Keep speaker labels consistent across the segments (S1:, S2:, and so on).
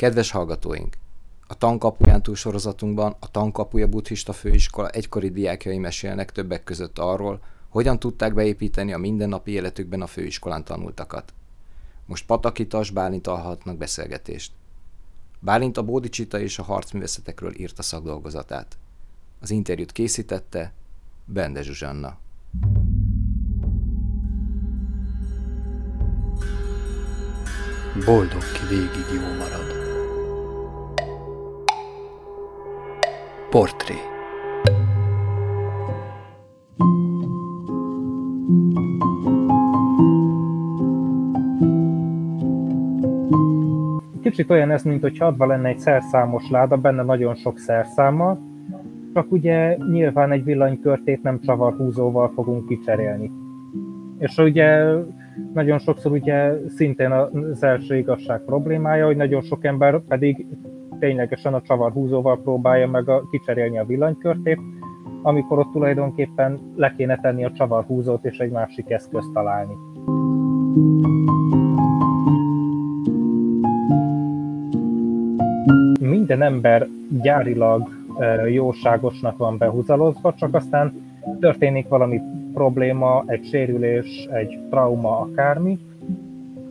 S1: Kedves hallgatóink! A Tankapuján túl sorozatunkban a Tankapuja buddhista főiskola egykori diákjai mesélnek többek között arról, hogyan tudták beépíteni a mindennapi életükben a főiskolán tanultakat. Most Patakitas Bálint hallhatnak beszélgetést. Bálint a Bódicsita és a harcművészetekről írta szakdolgozatát. Az interjút készítette Bende Zsuzsanna.
S2: Boldog ki végig jó marad. Portré
S3: Kicsit olyan ez, mint hogy adva lenne egy szerszámos láda, benne nagyon sok szerszámmal, csak ugye nyilván egy villanykörtét nem csavarhúzóval fogunk kicserélni. És ugye nagyon sokszor ugye szintén az első igazság problémája, hogy nagyon sok ember pedig ténylegesen a csavarhúzóval próbálja meg a, kicserélni a villanykörtét, amikor ott tulajdonképpen le kéne tenni a csavarhúzót és egy másik eszközt találni. Minden ember gyárilag jóságosnak van behúzalozva, csak aztán történik valami probléma, egy sérülés, egy trauma, akármi,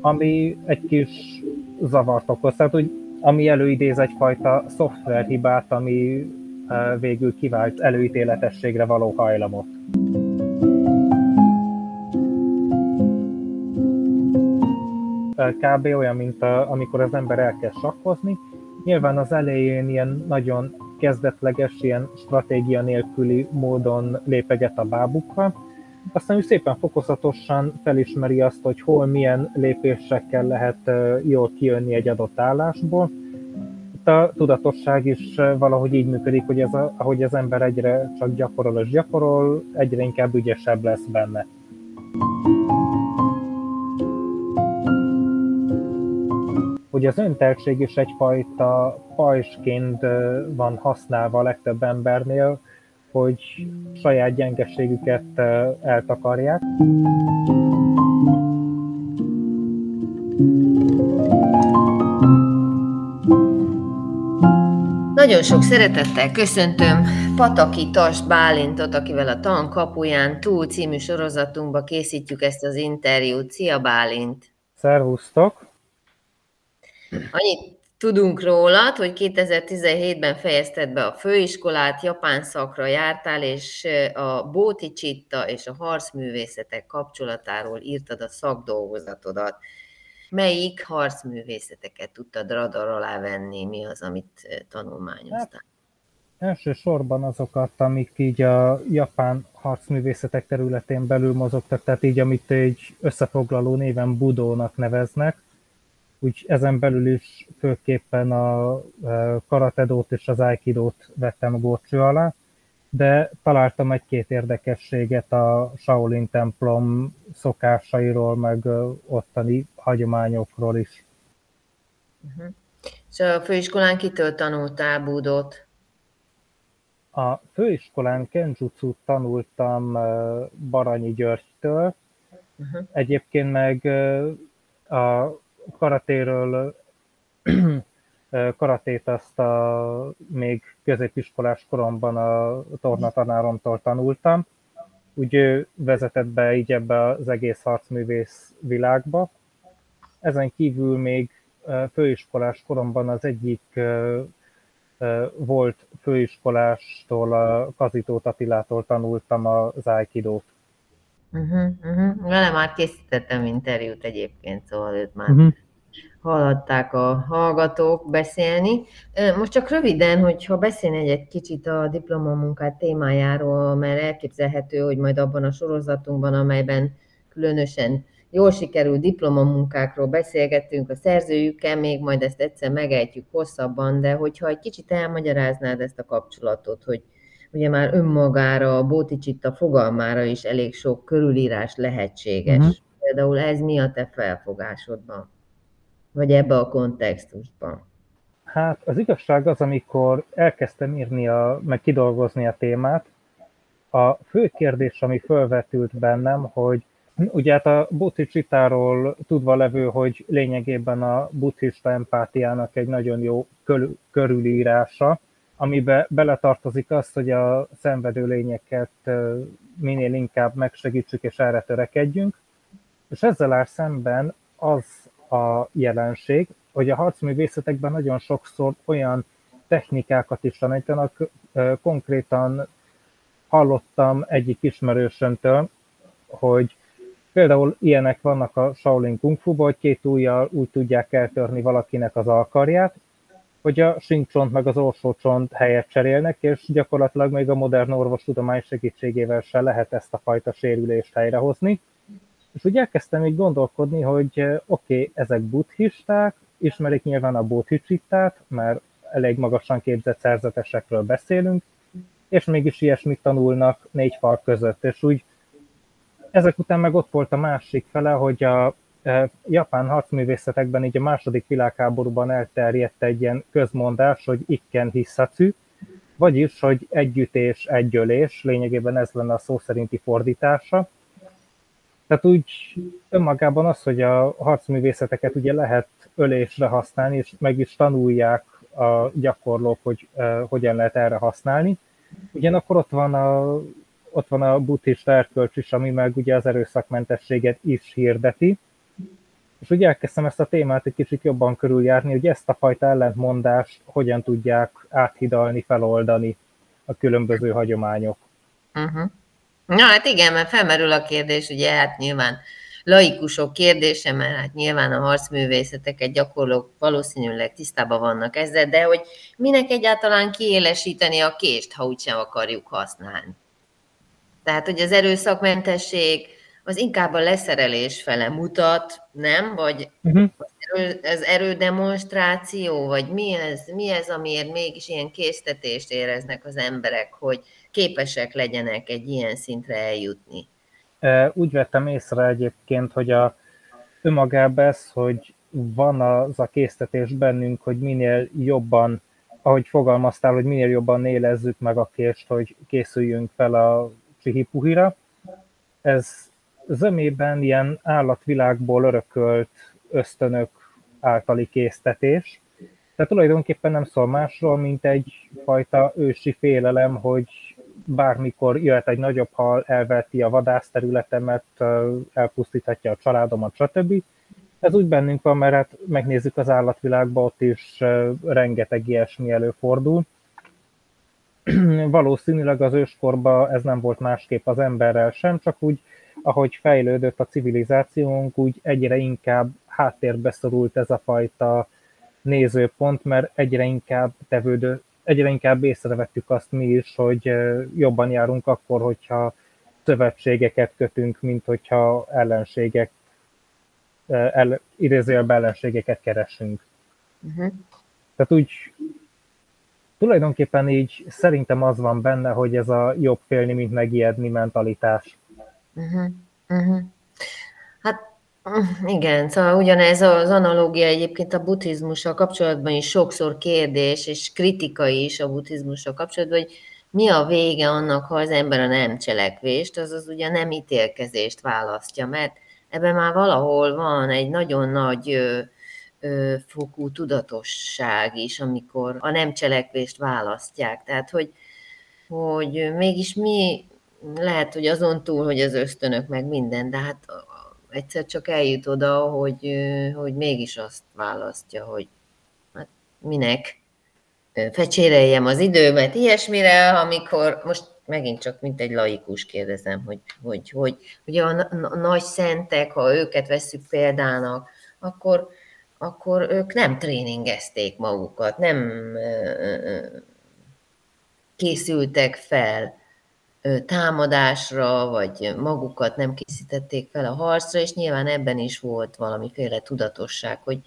S3: ami egy kis zavart okoz. Tehát, hogy ami előidéz egyfajta szoftverhibát, ami végül kivált előítéletességre való hajlamot. Kb. olyan, mint amikor az ember elkezd sakkozni. Nyilván az elején ilyen nagyon kezdetleges, ilyen stratégia nélküli módon lépeget a bábukkal, aztán ő szépen fokozatosan felismeri azt, hogy hol milyen lépésekkel lehet jól kijönni egy adott állásból. Itt a tudatosság is valahogy így működik, hogy ez a, ahogy az ember egyre csak gyakorol és gyakorol, egyre inkább ügyesebb lesz benne. hogy az önteltség is egyfajta pajsként van használva a legtöbb embernél, hogy saját gyengeségüket eltakarják.
S4: Nagyon sok szeretettel köszöntöm Pataki Tas Bálintot, akivel a Tan kapuján túl című sorozatunkba készítjük ezt az interjút. Szia Bálint!
S3: Szervusztok!
S4: Annyit Tudunk rólad, hogy 2017-ben fejezted be a főiskolát, japán szakra jártál, és a Bóti Csitta és a harcművészetek kapcsolatáról írtad a szakdolgozatodat. Melyik harcművészeteket tudtad radar alá venni? Mi az, amit tanulmányoztál? Hát,
S3: elsősorban azokat, amik így a japán harcművészetek területén belül mozogtak, tehát így, amit egy összefoglaló néven Budónak neveznek, úgy ezen belül is főképpen a karatedót és az aikidót vettem górcső alá, de találtam egy-két érdekességet a Shaolin templom szokásairól, meg ottani hagyományokról is.
S4: Uh-huh. És a főiskolán kitől tanultál búdót?
S3: A főiskolán kenjutsu tanultam Baranyi Györgytől, uh-huh. egyébként meg a karatéről karatét azt a még középiskolás koromban a tornatanáromtól tanultam. Úgy ő vezetett be így ebbe az egész harcművész világba. Ezen kívül még főiskolás koromban az egyik volt főiskolástól, a Kazitó Tatilától tanultam az Aikidót.
S4: Uh-huh, uh-huh. Vele már készítettem interjút egyébként, szóval őt már uh-huh. hallhatták a hallgatók beszélni. Most csak röviden, hogyha beszélni egy kicsit a diplomamunkát témájáról, mert elképzelhető, hogy majd abban a sorozatunkban, amelyben különösen jól sikerült diplomamunkákról beszélgettünk a szerzőjükkel, még majd ezt egyszer megejtjük hosszabban, de hogyha egy kicsit elmagyaráznád ezt a kapcsolatot, hogy ugye már önmagára, a Bóticsitta fogalmára is elég sok körülírás lehetséges. Uh-huh. Például ez mi a te felfogásodban? Vagy ebbe a kontextusban?
S3: Hát az igazság az, amikor elkezdtem írni, a, meg kidolgozni a témát, a fő kérdés, ami felvetült bennem, hogy Ugye hát a buddhistáról tudva levő, hogy lényegében a buddhista empátiának egy nagyon jó körülírása, amiben beletartozik az, hogy a szenvedő lényeket minél inkább megsegítsük és erre törekedjünk. És ezzel áll szemben az a jelenség, hogy a harcművészetekben nagyon sokszor olyan technikákat is tanítanak, konkrétan hallottam egyik ismerősömtől, hogy például ilyenek vannak a Shaolin Kung fu hogy két ujjal úgy tudják eltörni valakinek az alkarját, hogy a sinkcsont meg az orsócsont helyet cserélnek, és gyakorlatilag még a modern orvostudomány segítségével se lehet ezt a fajta sérülést helyrehozni. És úgy elkezdtem így gondolkodni, hogy oké, okay, ezek buddhisták, ismerik nyilván a bodhicittát, mert elég magasan képzett szerzetesekről beszélünk, és mégis ilyesmit tanulnak négy fal között, és úgy ezek után meg ott volt a másik fele, hogy a japán harcművészetekben így a második világháborúban elterjedt egy ilyen közmondás, hogy ikken hisszatű, vagyis, hogy együttés, egyölés, lényegében ez lenne a szó szerinti fordítása. Tehát úgy önmagában az, hogy a harcművészeteket ugye lehet ölésre használni, és meg is tanulják a gyakorlók, hogy uh, hogyan lehet erre használni. Ugyanakkor ott van a ott van a buddhista erkölcs is, ami meg ugye az erőszakmentességet is hirdeti. És ugye elkezdtem ezt a témát egy kicsit jobban körüljárni, hogy ezt a fajta ellentmondást hogyan tudják áthidalni, feloldani a különböző hagyományok.
S4: Uh-huh. Na hát igen, mert felmerül a kérdés, ugye hát nyilván laikusok kérdése, mert hát nyilván a harcművészeteket gyakorlók valószínűleg tisztában vannak ezzel, de hogy minek egyáltalán kiélesíteni a kést, ha úgysem akarjuk használni. Tehát, hogy az erőszakmentesség az inkább a leszerelés fele mutat, nem? Vagy uh-huh. az erődemonstráció, vagy mi ez, mi ez, amiért mégis ilyen késztetést éreznek az emberek, hogy képesek legyenek egy ilyen szintre eljutni?
S3: Úgy vettem észre egyébként, hogy a önmagában ez, hogy van az a késztetés bennünk, hogy minél jobban, ahogy fogalmaztál, hogy minél jobban élezzük meg a kést, hogy készüljünk fel a Csihipuhira. Ez zömében ilyen állatvilágból örökölt ösztönök általi késztetés. Tehát tulajdonképpen nem szól másról, mint egyfajta ősi félelem, hogy bármikor jöhet egy nagyobb hal, elveti a vadászterületemet, elpusztíthatja a családomat, stb. Ez úgy bennünk van, mert hát megnézzük az állatvilágban, ott is rengeteg ilyesmi előfordul. valószínűleg az őskorban ez nem volt másképp az emberrel sem, csak úgy, ahogy fejlődött a civilizációnk, úgy egyre inkább háttérbe szorult ez a fajta nézőpont, mert egyre inkább tevődő, egyre inkább észrevettük azt mi is, hogy jobban járunk akkor, hogyha szövetségeket kötünk, mint hogyha ellenségek, el, idézőjelben ellenségeket keresünk. Uh-huh. Tehát úgy tulajdonképpen így szerintem az van benne, hogy ez a jobb félni, mint megijedni mentalitás. Uh-huh.
S4: Uh-huh. Hát igen, szóval ugyanez az analógia egyébként a buddhizmussal kapcsolatban is sokszor kérdés, és kritika is a buddhizmussal kapcsolatban, hogy mi a vége annak, ha az ember a nem cselekvést, azaz ugye nem ítélkezést választja, mert ebben már valahol van egy nagyon nagy fokú tudatosság is, amikor a nem cselekvést választják. Tehát, hogy, hogy mégis mi lehet, hogy azon túl, hogy az ösztönök meg minden, de hát egyszer csak eljut oda, hogy, hogy mégis azt választja, hogy hát minek fecséreljem az időmet ilyesmire, amikor most megint csak mint egy laikus kérdezem, hogy, hogy, hogy, hogy a, nagy szentek, ha őket veszük példának, akkor akkor ők nem tréningezték magukat, nem készültek fel támadásra, vagy magukat nem készítették fel a harcra, és nyilván ebben is volt valamiféle tudatosság, hogy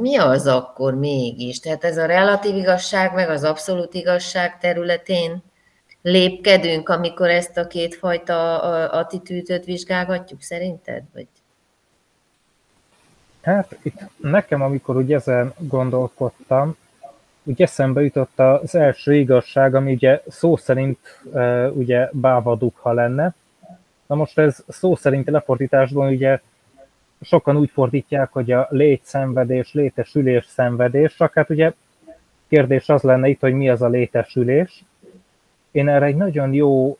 S4: mi az akkor mégis? Tehát ez a relatív igazság, meg az abszolút igazság területén lépkedünk, amikor ezt a kétfajta attitűdöt vizsgálgatjuk, szerinted? Vagy?
S3: Hát itt nekem, amikor úgy ezen gondolkodtam, úgy eszembe jutott az első igazság, ami ugye szó szerint ugye bávadukha lenne, Na most ez szó szerinti lefordításban ugye sokan úgy fordítják, hogy a létszenvedés, létesülés, szenvedés, csak hát ugye kérdés az lenne itt, hogy mi az a létesülés. Én erre egy nagyon jó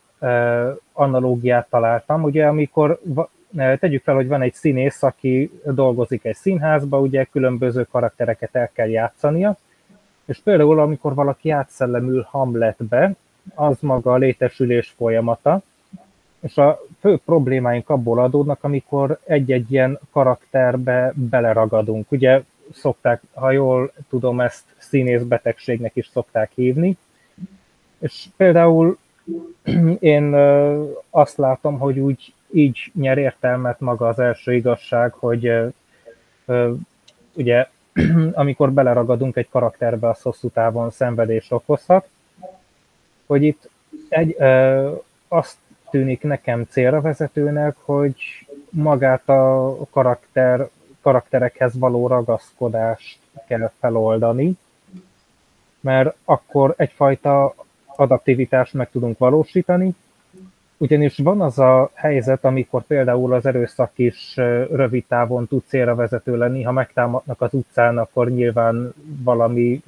S3: analógiát találtam, ugye amikor tegyük fel, hogy van egy színész, aki dolgozik egy színházba, ugye különböző karaktereket el kell játszania, és például amikor valaki átszellemül Hamletbe, az maga a létesülés folyamata, és a fő problémáink abból adódnak, amikor egy-egy ilyen karakterbe beleragadunk. Ugye szokták, ha jól tudom, ezt színészbetegségnek is szokták hívni. És például én azt látom, hogy úgy így nyer értelmet maga az első igazság, hogy ugye amikor beleragadunk egy karakterbe, az hosszú távon szenvedés okozhat, hogy itt egy, azt tűnik nekem célra vezetőnek, hogy magát a karakter, karakterekhez való ragaszkodást kell feloldani, mert akkor egyfajta adaptivitást meg tudunk valósítani, ugyanis van az a helyzet, amikor például az erőszak is rövid távon tud célra vezető lenni, ha megtámadnak az utcán, akkor nyilván valami,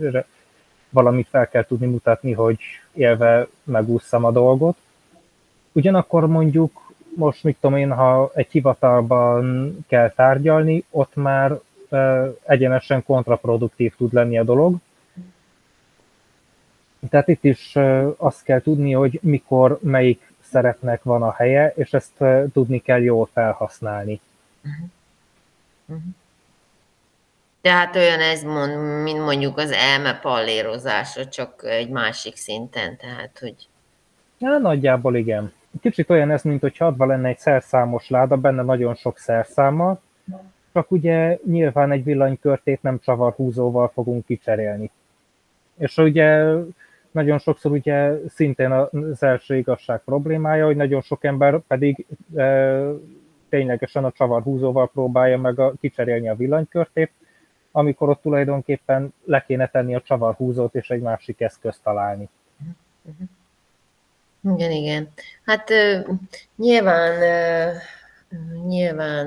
S3: valamit fel kell tudni mutatni, hogy élve megúszszam a dolgot. Ugyanakkor mondjuk most, mit tudom én, ha egy hivatalban kell tárgyalni, ott már egyenesen kontraproduktív tud lenni a dolog. Tehát itt is azt kell tudni, hogy mikor melyik szerepnek van a helye, és ezt tudni kell jól felhasználni. Uh-huh.
S4: Uh-huh. Tehát olyan ez, mond, mint mondjuk az elme pallérozása, csak egy másik szinten, tehát hogy...
S3: Ja, nagyjából igen. Kicsit olyan ez, mint hogy adva lenne egy szerszámos láda, benne nagyon sok szerszámmal, csak ugye nyilván egy villanykörtét nem csavarhúzóval fogunk kicserélni. És ugye nagyon sokszor ugye szintén az első igazság problémája, hogy nagyon sok ember pedig e, ténylegesen a csavarhúzóval próbálja meg a, kicserélni a villanykörtét, amikor ott tulajdonképpen le kéne tenni a csavarhúzót és egy másik eszközt találni.
S4: Igen, igen. Hát nyilván, nyilván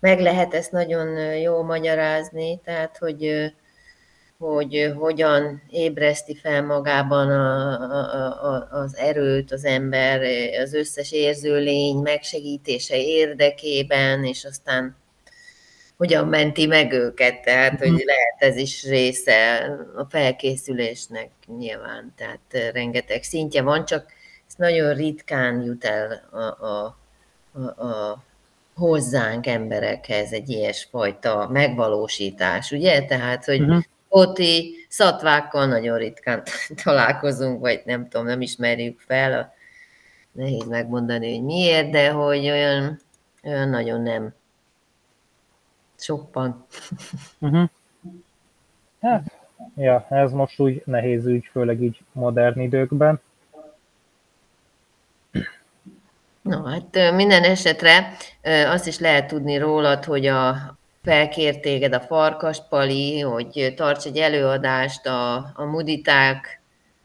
S4: meg lehet ezt nagyon jól magyarázni, tehát hogy hogy hogyan ébreszti fel magában a, a, a, az erőt az ember, az összes érző lény megsegítése érdekében, és aztán hogyan menti meg őket, tehát hogy mhm. lehet ez is része a felkészülésnek nyilván, tehát rengeteg szintje van, csak ez nagyon ritkán jut el a, a, a, a hozzánk emberekhez egy ilyesfajta megvalósítás, ugye? Tehát, hogy uh-huh óti szatvákkal nagyon ritkán találkozunk, vagy nem tudom, nem ismerjük fel, nehéz megmondani, hogy miért, de hogy olyan, olyan nagyon nem. Sokban.
S3: Uh-huh. Hát, ja, ez most úgy nehéz ügy, főleg így modern időkben.
S4: No, hát minden esetre azt is lehet tudni rólad, hogy a, felkért téged a Farkas Pali, hogy tarts egy előadást a, a Muditák,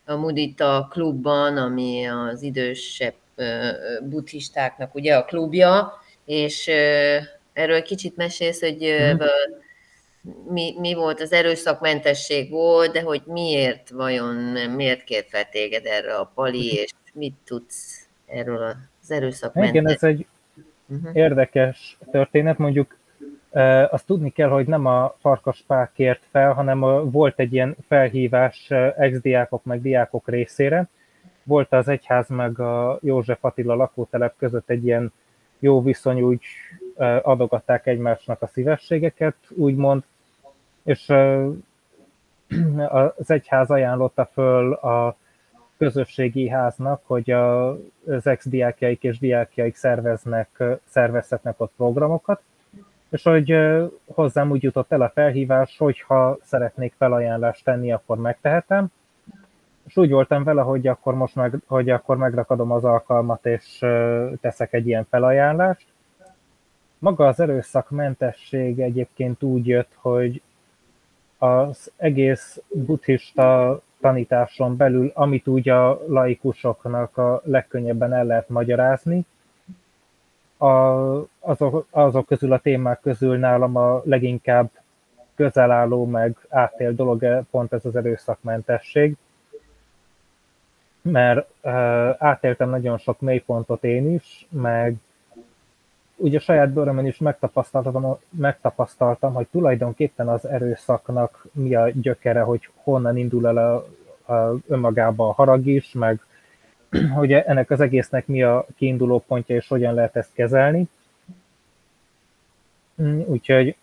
S4: a Mudita klubban, ami az idősebb buddhistáknak ugye a klubja, és erről kicsit mesélsz, hogy mm. mi, mi volt az erőszakmentesség volt, de hogy miért vajon, miért kért fel téged erre a Pali, és mit tudsz erről az erőszakmentesség?
S3: Igen, ez egy uh-huh. érdekes történet, mondjuk azt tudni kell, hogy nem a Farkas Pál kért fel, hanem volt egy ilyen felhívás ex-diákok meg diákok részére. Volt az egyház meg a József Attila lakótelep között egy ilyen jó viszony, úgy adogatták egymásnak a szívességeket, úgymond, és az egyház ajánlotta föl a közösségi háznak, hogy az ex-diákjaik és diákjaik szerveznek, szervezhetnek ott programokat, és hogy hozzám úgy jutott el a felhívás, hogy ha szeretnék felajánlást tenni, akkor megtehetem. És úgy voltam vele, hogy akkor most meg, hogy akkor megrakadom az alkalmat, és teszek egy ilyen felajánlást. Maga az erőszakmentesség egyébként úgy jött, hogy az egész buddhista tanításon belül, amit úgy a laikusoknak a legkönnyebben el lehet magyarázni, a, azok, azok közül a témák közül nálam a leginkább közel álló, meg átél dolog pont ez az erőszakmentesség, mert uh, átéltem nagyon sok mélypontot én is, meg ugye saját bőrömön is megtapasztaltam, megtapasztaltam, hogy tulajdonképpen az erőszaknak mi a gyökere, hogy honnan indul el a, a, önmagába a harag is, meg hogy ennek az egésznek mi a kiinduló pontja, és hogyan lehet ezt kezelni. Mm, úgyhogy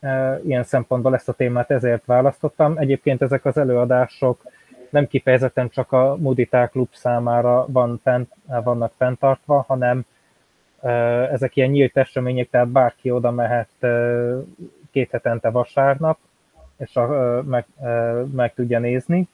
S3: e, ilyen szempontból ezt a témát ezért választottam. Egyébként ezek az előadások nem kifejezetten csak a Muditák Klub számára van fent, vannak fenntartva, hanem e, ezek ilyen nyílt események, tehát bárki oda mehet e, két hetente vasárnap, és a, meg, meg tudja nézni.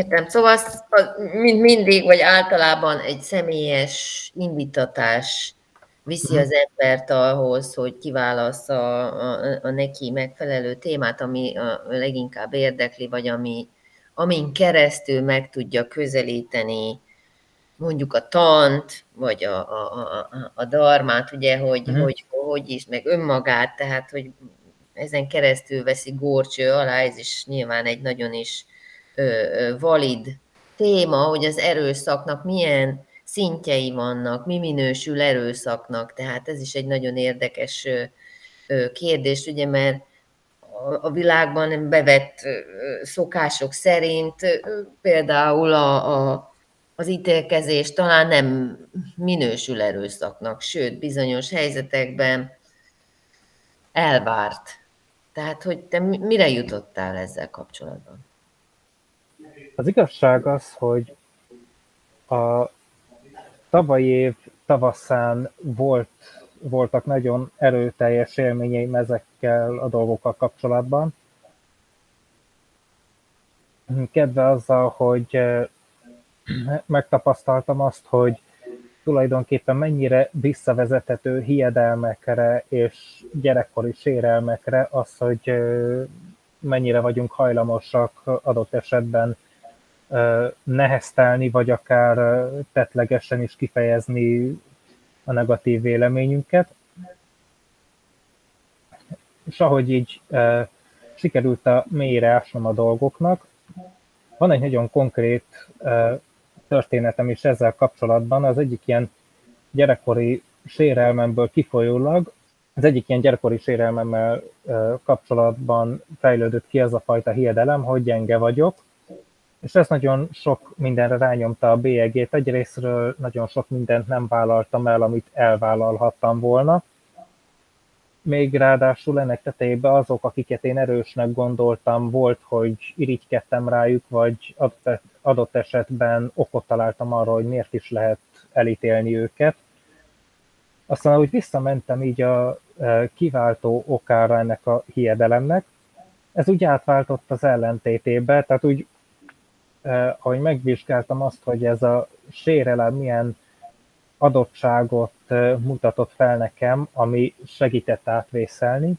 S4: Értem, szóval az, az, mint mindig, vagy általában egy személyes indítatás viszi az embert ahhoz, hogy kiválasz a, a, a neki megfelelő témát, ami a leginkább érdekli, vagy ami, amin keresztül meg tudja közelíteni mondjuk a tant, vagy a, a, a, a darmát, ugye, hogy, uh-huh. hogy, hogy is, meg önmagát, tehát, hogy ezen keresztül veszi górcső alá, ez is nyilván egy nagyon is valid téma, hogy az erőszaknak milyen szintjei vannak, mi minősül erőszaknak, tehát ez is egy nagyon érdekes kérdés, ugye, mert a világban bevett szokások szerint például a, a, az ítélkezés talán nem minősül erőszaknak, sőt, bizonyos helyzetekben elvárt. Tehát, hogy te mire jutottál ezzel kapcsolatban?
S3: Az igazság az, hogy a tavalyi év tavaszán volt, voltak nagyon erőteljes élményeim ezekkel a dolgokkal kapcsolatban. Kedve azzal, hogy eh, megtapasztaltam azt, hogy tulajdonképpen mennyire visszavezethető hiedelmekre és gyerekkori sérelmekre az, hogy eh, mennyire vagyunk hajlamosak adott esetben neheztelni, vagy akár tetlegesen is kifejezni a negatív véleményünket. És ahogy így sikerült a mélyre ásnom a dolgoknak, van egy nagyon konkrét történetem is ezzel kapcsolatban. Az egyik ilyen gyerekkori sérelmemből kifolyólag, az egyik ilyen gyerekkori sérelmemmel kapcsolatban fejlődött ki az a fajta hiedelem, hogy gyenge vagyok, és ez nagyon sok mindenre rányomta a bélyegét. Egyrésztről nagyon sok mindent nem vállaltam el, amit elvállalhattam volna. Még ráadásul ennek tetejében azok, akiket én erősnek gondoltam, volt, hogy irigykedtem rájuk, vagy adott esetben okot találtam arra, hogy miért is lehet elítélni őket. Aztán, ahogy visszamentem így a e, kiváltó okára ennek a hiedelemnek, ez úgy átváltott az ellentétébe, tehát úgy eh, ahogy megvizsgáltam azt, hogy ez a sérelem milyen adottságot eh, mutatott fel nekem, ami segített átvészelni,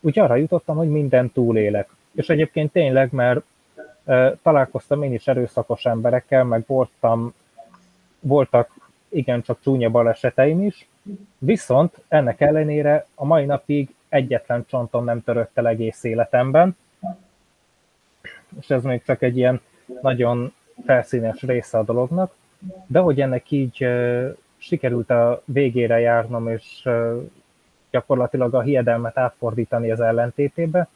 S3: úgy arra jutottam, hogy minden túlélek. És egyébként tényleg, mert eh, találkoztam én is erőszakos emberekkel, meg voltam, voltak igencsak csúnya baleseteim is, viszont ennek ellenére a mai napig egyetlen csontom nem törött el egész életemben, és ez még csak egy ilyen nagyon felszínes része a dolognak, de hogy ennek így sikerült a végére járnom, és gyakorlatilag a hiedelmet átfordítani az ellentétébe,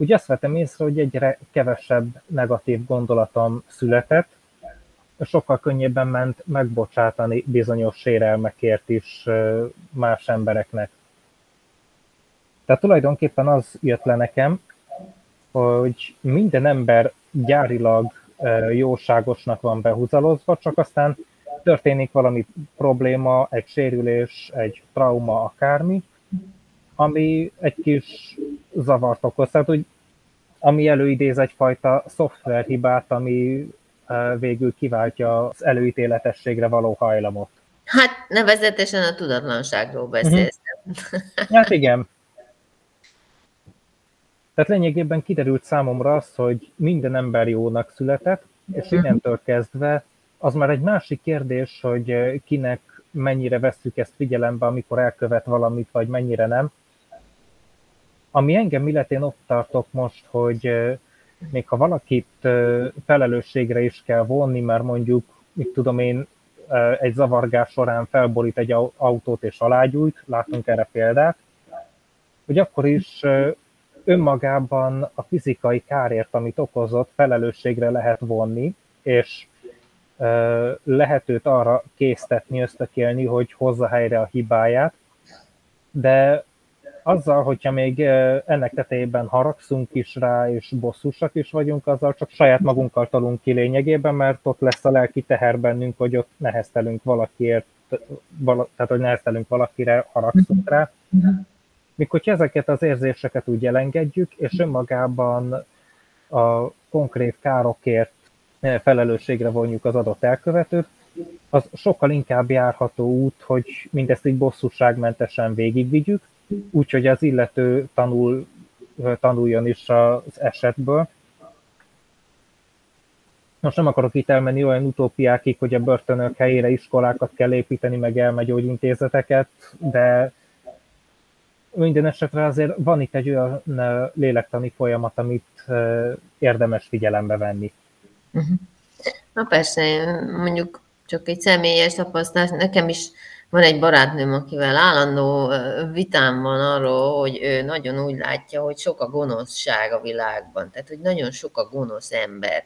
S3: úgy azt vettem észre, hogy egyre kevesebb negatív gondolatom született, sokkal könnyebben ment megbocsátani bizonyos sérelmekért is más embereknek. Tehát tulajdonképpen az jött le nekem, hogy minden ember gyárilag jóságosnak van behúzalozva, csak aztán történik valami probléma, egy sérülés, egy trauma, akármi, ami egy kis zavart okoz. Tehát, hogy ami előidéz egyfajta szoftverhibát, ami végül kiváltja az előítéletességre való hajlamot.
S4: Hát nevezetesen a tudatlanságról beszélsz.
S3: Uh-huh. Hát igen. Tehát lényegében kiderült számomra az, hogy minden ember jónak született, és mhm. innentől kezdve az már egy másik kérdés, hogy kinek mennyire vesszük ezt figyelembe, amikor elkövet valamit, vagy mennyire nem. Ami engem illet, én ott tartok most, hogy még ha valakit felelősségre is kell vonni, mert mondjuk, mit tudom én, egy zavargás során felborít egy autót és alágyújt, látunk erre példát, hogy akkor is önmagában a fizikai kárért, amit okozott, felelősségre lehet vonni, és lehet őt arra késztetni, ösztökélni, hogy hozza helyre a hibáját, de azzal, hogyha még ennek tetejében haragszunk is rá, és bosszúsak is vagyunk, azzal csak saját magunkkal talunk ki lényegében, mert ott lesz a lelki teher bennünk, hogy ott neheztelünk valakiért, vala, tehát hogy neheztelünk valakire, haragszunk rá. Mikor ezeket az érzéseket úgy elengedjük, és önmagában a konkrét károkért felelősségre vonjuk az adott elkövetőt, az sokkal inkább járható út, hogy mindezt így bosszúságmentesen végigvigyük, úgyhogy az illető tanul, tanuljon is az esetből. Most nem akarok itt elmenni olyan utópiákig, hogy a börtönök helyére iskolákat kell építeni, meg elmegyógyintézeteket, de minden esetre azért van itt egy olyan lélektani folyamat, amit érdemes figyelembe venni.
S4: Uh-huh. Na persze, mondjuk csak egy személyes tapasztalás, nekem is van egy barátnőm, akivel állandó vitám van arról, hogy ő nagyon úgy látja, hogy sok a gonoszság a világban, tehát hogy nagyon sok a gonosz ember.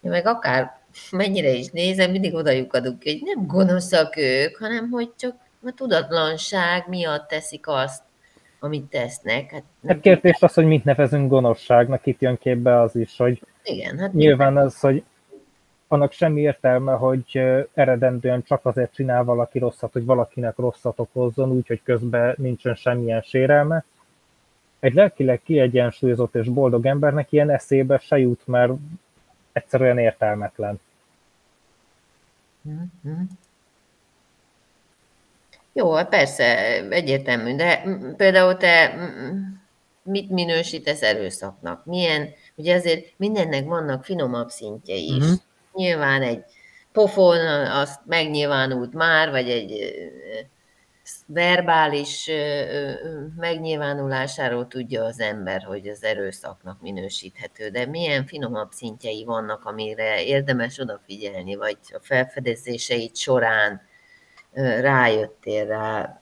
S4: Én meg akár mennyire is nézem, mindig odajuk adunk, hogy nem gonoszak ők, hanem hogy csak a tudatlanság miatt teszik azt, amit tesznek.
S3: Hát, hát kérdés az, hogy mit nevezünk gonoszságnak, itt jön képbe az is, hogy
S4: igen, hát
S3: nyilván az, hogy annak semmi értelme, hogy eredendően csak azért csinál valaki rosszat, hogy valakinek rosszat okozzon, úgyhogy közben nincsen semmilyen sérelme. Egy lelkileg kiegyensúlyozott és boldog embernek ilyen eszébe se jut, mert egyszerűen értelmetlen.
S4: Mm-hmm. Jó, persze, egyértelmű, de például te mit minősítesz erőszaknak? Milyen, ugye azért mindennek vannak finomabb szintjei is. Uh-huh. Nyilván egy pofon, azt megnyilvánult már, vagy egy verbális megnyilvánulásáról tudja az ember, hogy az erőszaknak minősíthető, de milyen finomabb szintjei vannak, amire érdemes odafigyelni, vagy a felfedezéseid során rájöttél rá,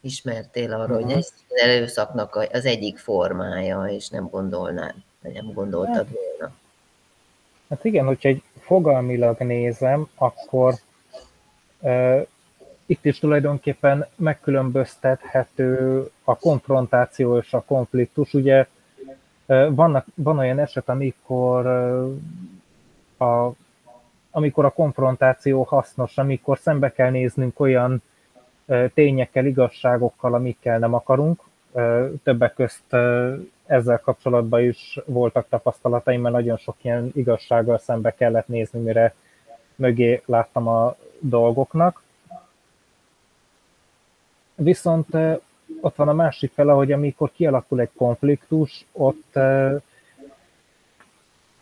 S4: ismertél arra, uh-huh. hogy ez az erőszaknak az egyik formája, és nem gondolnád, vagy nem gondoltad hát, volna.
S3: Hát igen, hogyha egy fogalmilag nézem, akkor uh, itt is tulajdonképpen megkülönböztethető a konfrontáció és a konfliktus. Ugye uh, vannak, van olyan eset, amikor uh, a amikor a konfrontáció hasznos, amikor szembe kell néznünk olyan tényekkel, igazságokkal, amikkel nem akarunk. Többek közt ezzel kapcsolatban is voltak tapasztalataim, mert nagyon sok ilyen igazsággal szembe kellett nézni, mire mögé láttam a dolgoknak. Viszont ott van a másik fele, hogy amikor kialakul egy konfliktus, ott,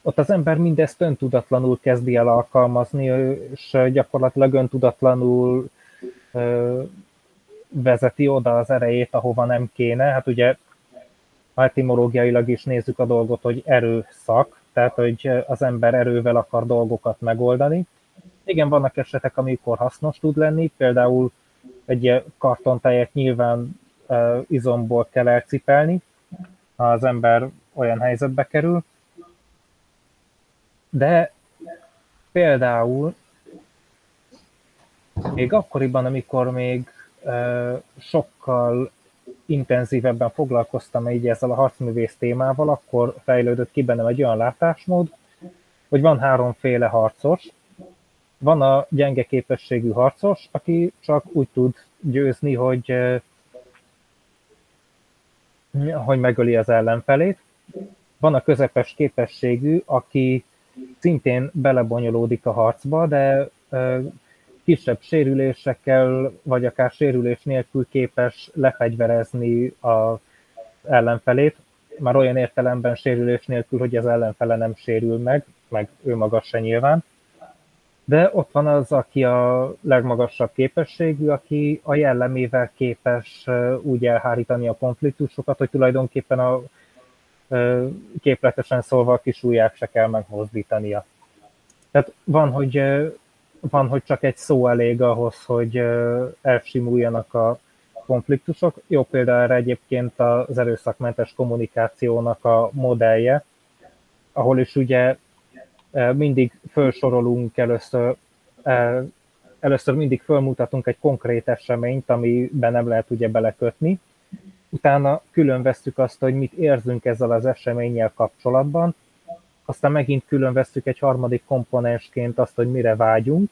S3: ott az ember mindezt öntudatlanul kezdi el alkalmazni, és gyakorlatilag öntudatlanul vezeti oda az erejét, ahova nem kéne. Hát ugye etimológiailag is nézzük a dolgot, hogy erőszak, tehát hogy az ember erővel akar dolgokat megoldani. Igen, vannak esetek, amikor hasznos tud lenni, például egy kartontáját nyilván izomból kell elcipelni, ha az ember olyan helyzetbe kerül. De például még akkoriban, amikor még sokkal intenzívebben foglalkoztam így ezzel a harcművész témával, akkor fejlődött ki bennem egy olyan látásmód, hogy van háromféle harcos. Van a gyenge képességű harcos, aki csak úgy tud győzni, hogy, hogy megöli az ellenfelét. Van a közepes képességű, aki szintén belebonyolódik a harcba, de kisebb sérülésekkel, vagy akár sérülés nélkül képes lefegyverezni az ellenfelét, már olyan értelemben sérülés nélkül, hogy az ellenfele nem sérül meg, meg ő maga se nyilván. de ott van az, aki a legmagasabb képességű, aki a jellemével képes úgy elhárítani a konfliktusokat, hogy tulajdonképpen a képletesen szólva a kis ujját se kell megmozdítania. Tehát van, hogy, van, hogy csak egy szó elég ahhoz, hogy elsimuljanak a konfliktusok. Jó példa erre egyébként az erőszakmentes kommunikációnak a modellje, ahol is ugye mindig felsorolunk először, először mindig fölmutatunk egy konkrét eseményt, amiben nem lehet ugye belekötni, utána külön vesztük azt, hogy mit érzünk ezzel az eseménnyel kapcsolatban, aztán megint külön vesztük egy harmadik komponensként azt, hogy mire vágyunk,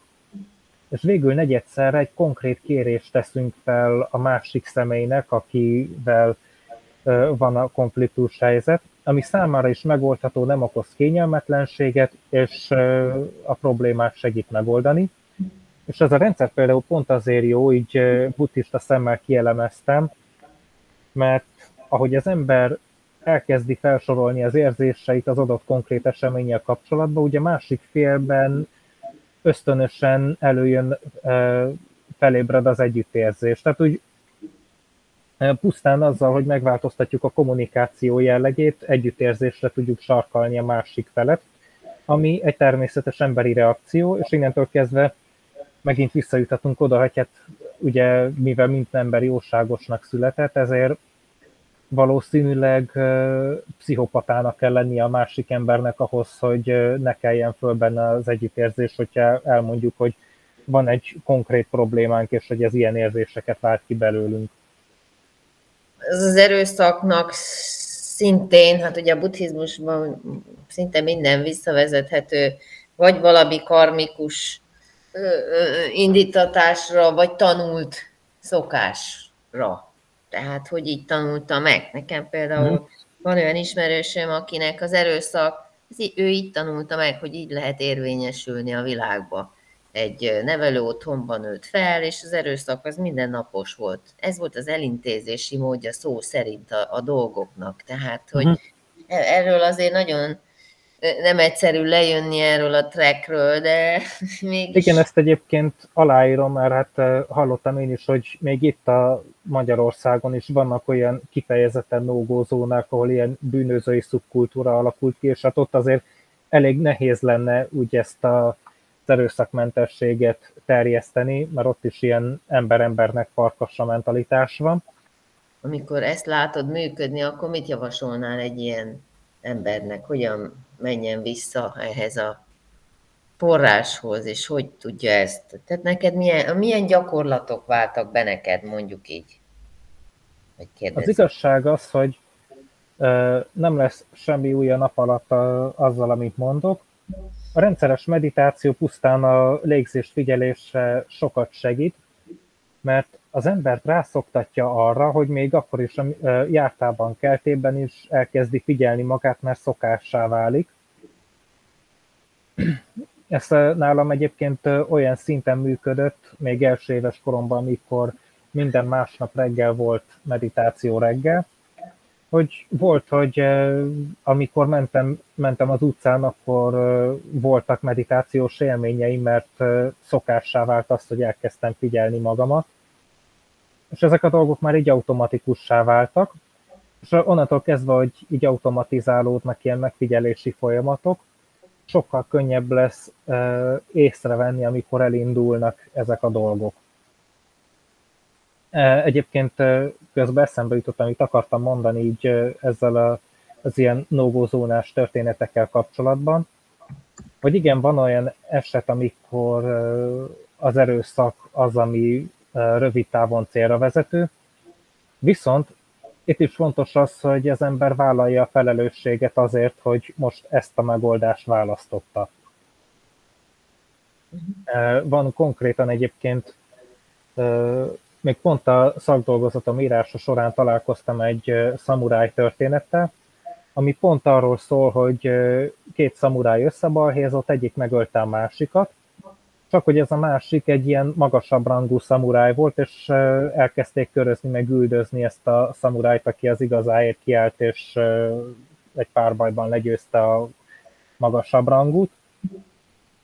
S3: és végül negyedszerre egy konkrét kérést teszünk fel a másik személynek, akivel van a konfliktus helyzet, ami számára is megoldható, nem okoz kényelmetlenséget, és a problémát segít megoldani. És ez a rendszer például pont azért jó, így buddhista szemmel kielemeztem, mert ahogy az ember elkezdi felsorolni az érzéseit az adott konkrét eseménnyel kapcsolatban, ugye másik félben ösztönösen előjön, felébred az együttérzés. Tehát úgy pusztán azzal, hogy megváltoztatjuk a kommunikáció jellegét, együttérzésre tudjuk sarkalni a másik felet, ami egy természetes emberi reakció, és innentől kezdve megint visszajutatunk oda, hogy hát ugye mivel minden ember jóságosnak született, ezért valószínűleg pszichopatának kell lennie a másik embernek ahhoz, hogy ne kelljen föl benne az együttérzés, hogyha elmondjuk, hogy van egy konkrét problémánk, és hogy ez ilyen érzéseket vált ki belőlünk.
S4: Ez az erőszaknak szintén, hát ugye a buddhizmusban szinte minden visszavezethető, vagy valami karmikus indítatásra, vagy tanult szokásra. Tehát, hogy így tanulta meg. Nekem például hmm. van olyan ismerősöm, akinek az erőszak, ő így tanulta meg, hogy így lehet érvényesülni a világba. Egy nevelő otthonban nőtt fel, és az erőszak az mindennapos volt. Ez volt az elintézési módja szó szerint a, a dolgoknak. Tehát, hogy hmm. erről azért nagyon nem egyszerű lejönni erről a trackről, de mégis...
S3: Igen, ezt egyébként aláírom, mert hát hallottam én is, hogy még itt a Magyarországon is vannak olyan kifejezetten nógózónák, ahol ilyen bűnözői szubkultúra alakult ki, és hát ott azért elég nehéz lenne úgy ezt a erőszakmentességet terjeszteni, mert ott is ilyen ember-embernek farkassa mentalitás van.
S4: Amikor ezt látod működni, akkor mit javasolnál egy ilyen embernek? Hogyan menjen vissza ehhez a forráshoz, és hogy tudja ezt? Tehát neked milyen, milyen gyakorlatok váltak be neked, mondjuk így?
S3: Az igazság az, hogy nem lesz semmi új a nap alatt azzal, amit mondok. A rendszeres meditáció pusztán a légzés figyelésre sokat segít, mert az embert rászoktatja arra, hogy még akkor is a jártában, keltében is elkezdi figyelni magát, mert szokássá válik. Ez nálam egyébként olyan szinten működött, még első éves koromban, amikor minden másnap reggel volt meditáció reggel, hogy volt, hogy amikor mentem, mentem az utcán, akkor voltak meditációs élményeim, mert szokássá vált azt, hogy elkezdtem figyelni magamat és ezek a dolgok már így automatikussá váltak, és onnantól kezdve, hogy így automatizálódnak ilyen megfigyelési folyamatok, sokkal könnyebb lesz észrevenni, amikor elindulnak ezek a dolgok. Egyébként közben eszembe jutott, amit akartam mondani így ezzel a, az ilyen nógózónás történetekkel kapcsolatban, hogy igen, van olyan eset, amikor az erőszak az, ami rövid távon célra vezető. Viszont itt is fontos az, hogy az ember vállalja a felelősséget azért, hogy most ezt a megoldást választotta. Van konkrétan egyébként, még pont a szakdolgozatom írása során találkoztam egy szamuráj történettel, ami pont arról szól, hogy két szamuráj összebalhézott, egyik megölte a másikat, csak hogy ez a másik egy ilyen magasabb rangú szamuráj volt, és elkezdték körözni, meg üldözni ezt a szamurájt, aki az igazáért kiállt, és egy párbajban legyőzte a magasabb rangút.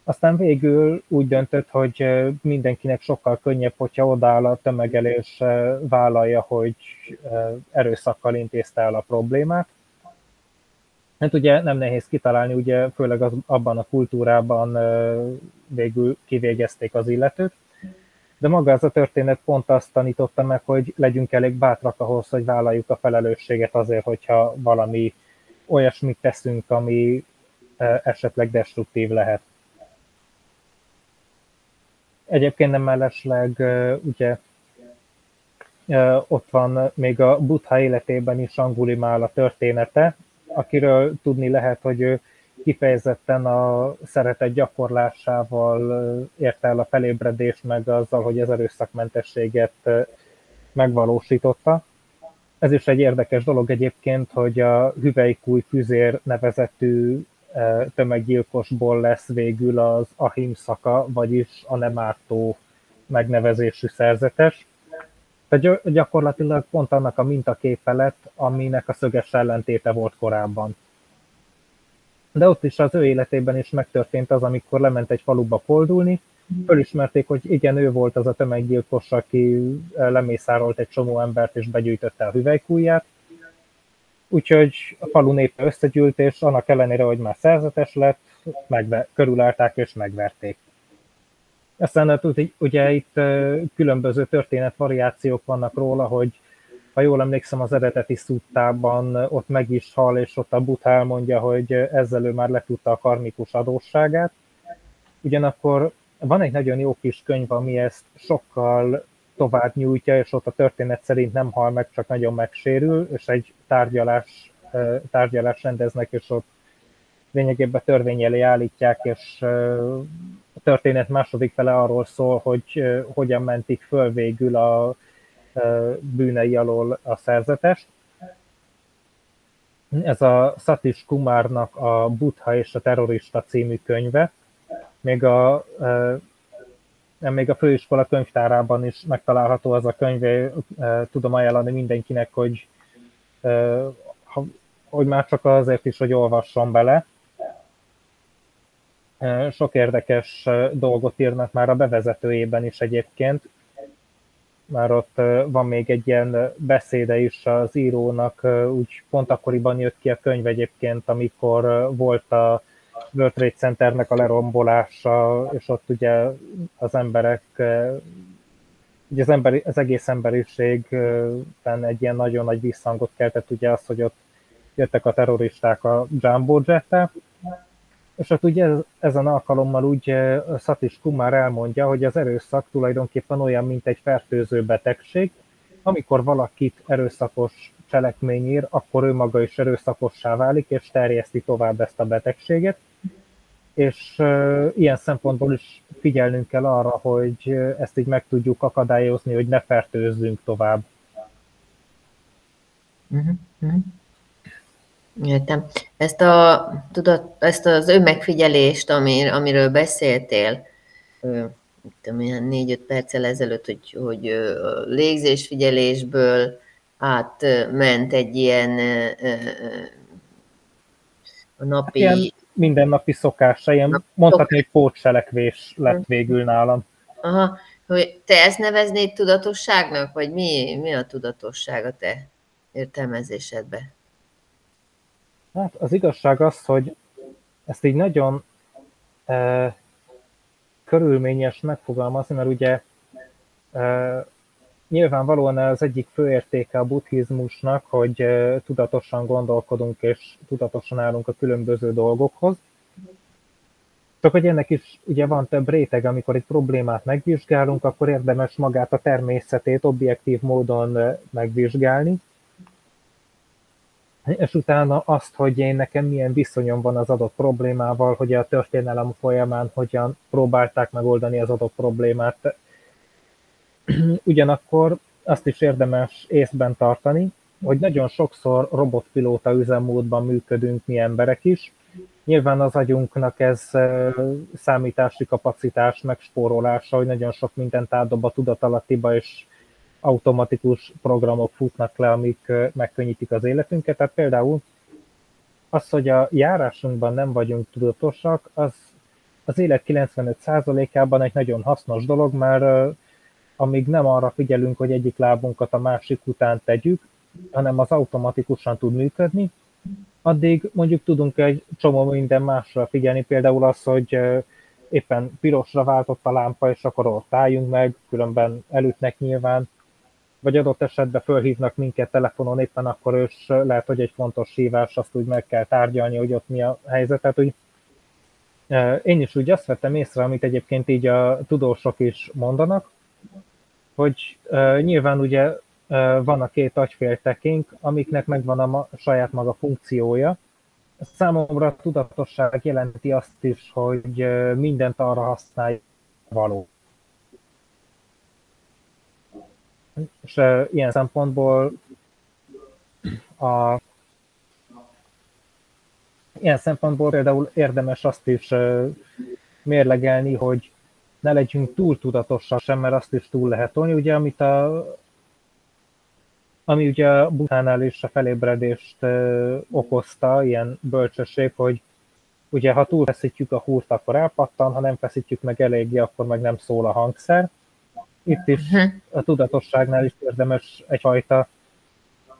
S3: Aztán végül úgy döntött, hogy mindenkinek sokkal könnyebb, hogyha odáll a tömegelés, vállalja, hogy erőszakkal intézte el a problémát. Hát ugye nem nehéz kitalálni, ugye főleg az, abban a kultúrában végül kivégezték az illetőt, de maga ez a történet pont azt tanította meg, hogy legyünk elég bátrak ahhoz, hogy vállaljuk a felelősséget azért, hogyha valami olyasmit teszünk, ami esetleg destruktív lehet. Egyébként nem mellesleg ugye ott van még a Buddha életében is Angulimál a története, akiről tudni lehet, hogy ő kifejezetten a szeretet gyakorlásával érte el a felébredést, meg azzal, hogy az erőszakmentességet megvalósította. Ez is egy érdekes dolog egyébként, hogy a Hüvelykúj Füzér nevezetű tömeggyilkosból lesz végül az Ahimszaka, vagyis a nem ártó megnevezésű szerzetes. Tehát gyakorlatilag pont annak a mintaképe lett, aminek a szöges ellentéte volt korábban. De ott is az ő életében is megtörtént az, amikor lement egy faluba koldulni, fölismerték, hogy igen, ő volt az a tömeggyilkos, aki lemészárolt egy csomó embert és begyűjtötte a hüvelykújját, Úgyhogy a falu népe összegyűlt, és annak ellenére, hogy már szerzetes lett, megve, körülállták és megverték. Aztán hát ugye itt különböző történetvariációk vannak róla, hogy ha jól emlékszem, az eredeti szuttában ott meg is hal, és ott a Buddha elmondja, hogy ezzel ő már letudta a karmikus adósságát. Ugyanakkor van egy nagyon jó kis könyv, ami ezt sokkal tovább nyújtja, és ott a történet szerint nem hal meg, csak nagyon megsérül, és egy tárgyalás, tárgyalás rendeznek, és ott lényegében törvény elé állítják, és a történet második fele arról szól, hogy hogyan mentik föl végül a bűnei alól a szerzetest. Ez a Satish Kumarnak a Buddha és a terrorista című könyve. Még a még a főiskola könyvtárában is megtalálható az a könyv, tudom ajánlani mindenkinek, hogy, hogy már csak azért is, hogy olvasson bele. Sok érdekes dolgot írnak már a bevezetőjében is egyébként. Már ott van még egy ilyen beszéde is az írónak, úgy pont akkoriban jött ki a könyv egyébként, amikor volt a World Trade Centernek a lerombolása, és ott ugye az emberek, ugye az, emberi, az egész emberiségben egy ilyen nagyon nagy visszhangot keltett ugye az, hogy ott jöttek a terroristák a Jumbo jet és ott ugye ezen alkalommal úgy Satish Kumar elmondja, hogy az erőszak tulajdonképpen olyan, mint egy fertőző betegség, amikor valakit erőszakos cselekmény ír, akkor ő maga is erőszakossá válik, és terjeszti tovább ezt a betegséget. És uh, ilyen szempontból is figyelnünk kell arra, hogy ezt így meg tudjuk akadályozni, hogy ne fertőzzünk tovább.
S4: Uh-huh. Értem. Ezt, a, tudod, ezt az önmegfigyelést, amir, amiről beszéltél, tudom, ilyen négy-öt perccel ezelőtt, hogy, hogy légzésfigyelésből átment egy ilyen a napi... Hát ilyen
S3: mindennapi szokása, ilyen mondhatni, hogy pótselekvés lett végül nálam.
S4: Aha, hogy te ezt neveznéd tudatosságnak, vagy mi, mi a tudatosság a te értelmezésedben?
S3: Hát az igazság az, hogy ezt így nagyon e, körülményes megfogalmazni, mert ugye e, nyilvánvalóan az egyik fő értéke a buddhizmusnak, hogy tudatosan gondolkodunk és tudatosan állunk a különböző dolgokhoz. Csak hogy ennek is ugye van több réteg, amikor egy problémát megvizsgálunk, akkor érdemes magát a természetét objektív módon megvizsgálni, és utána azt, hogy én nekem milyen viszonyom van az adott problémával, hogy a történelem folyamán hogyan próbálták megoldani az adott problémát, Ugyanakkor azt is érdemes észben tartani, hogy nagyon sokszor robotpilóta üzemmódban működünk mi emberek is. Nyilván az agyunknak ez számítási kapacitás megspórolása, hogy nagyon sok mindent átdob a tudatalattiba, és automatikus programok futnak le, amik megkönnyítik az életünket. Tehát például az, hogy a járásunkban nem vagyunk tudatosak, az az élet 95%-ában egy nagyon hasznos dolog, mert amíg nem arra figyelünk, hogy egyik lábunkat a másik után tegyük, hanem az automatikusan tud működni, addig mondjuk tudunk egy csomó minden másra figyelni, például az, hogy éppen pirosra váltott a lámpa, és akkor ott álljunk meg, különben elütnek nyilván, vagy adott esetben fölhívnak minket telefonon éppen akkor, és lehet, hogy egy fontos hívás, azt úgy meg kell tárgyalni, hogy ott mi a helyzet. Tehát, hogy én is úgy azt vettem észre, amit egyébként így a tudósok is mondanak, hogy nyilván ugye van a két agyféltekénk, amiknek megvan a saját maga funkciója. Számomra a tudatosság jelenti azt is, hogy mindent arra használja való. És ilyen szempontból a ilyen szempontból például érdemes azt is mérlegelni, hogy ne legyünk túl tudatosak sem, mert azt is túl lehet tolni. Ugye, amit a, ami ugye a butánál is a felébredést ö, okozta, ilyen bölcsesség, hogy ugye ha túl feszítjük a húrt, akkor elpattan, ha nem feszítjük meg eléggé, akkor meg nem szól a hangszer. Itt is uh-huh. a tudatosságnál is érdemes egyfajta,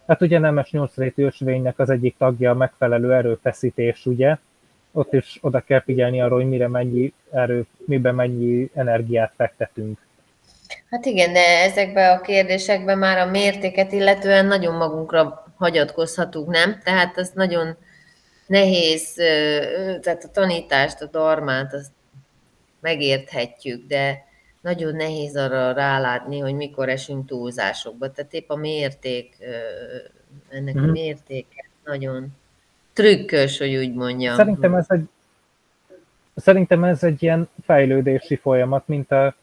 S3: hát ugye nemes nyolcrétű ösvénynek az egyik tagja a megfelelő erőfeszítés, ugye, ott is oda kell figyelni arra, hogy mire mennyi erő, miben mennyi energiát fektetünk.
S4: Hát igen, de ezekben a kérdésekben már a mértéket illetően nagyon magunkra hagyatkozhatunk, nem? Tehát az nagyon nehéz, tehát a tanítást, a darmát, azt megérthetjük, de nagyon nehéz arra rálátni, hogy mikor esünk túlzásokba. Tehát épp a mérték, ennek mm. a mhm. mértéke nagyon trükkös, hogy úgy mondjam.
S3: Szerintem ez egy, szerintem ez egy ilyen fejlődési folyamat, mint a,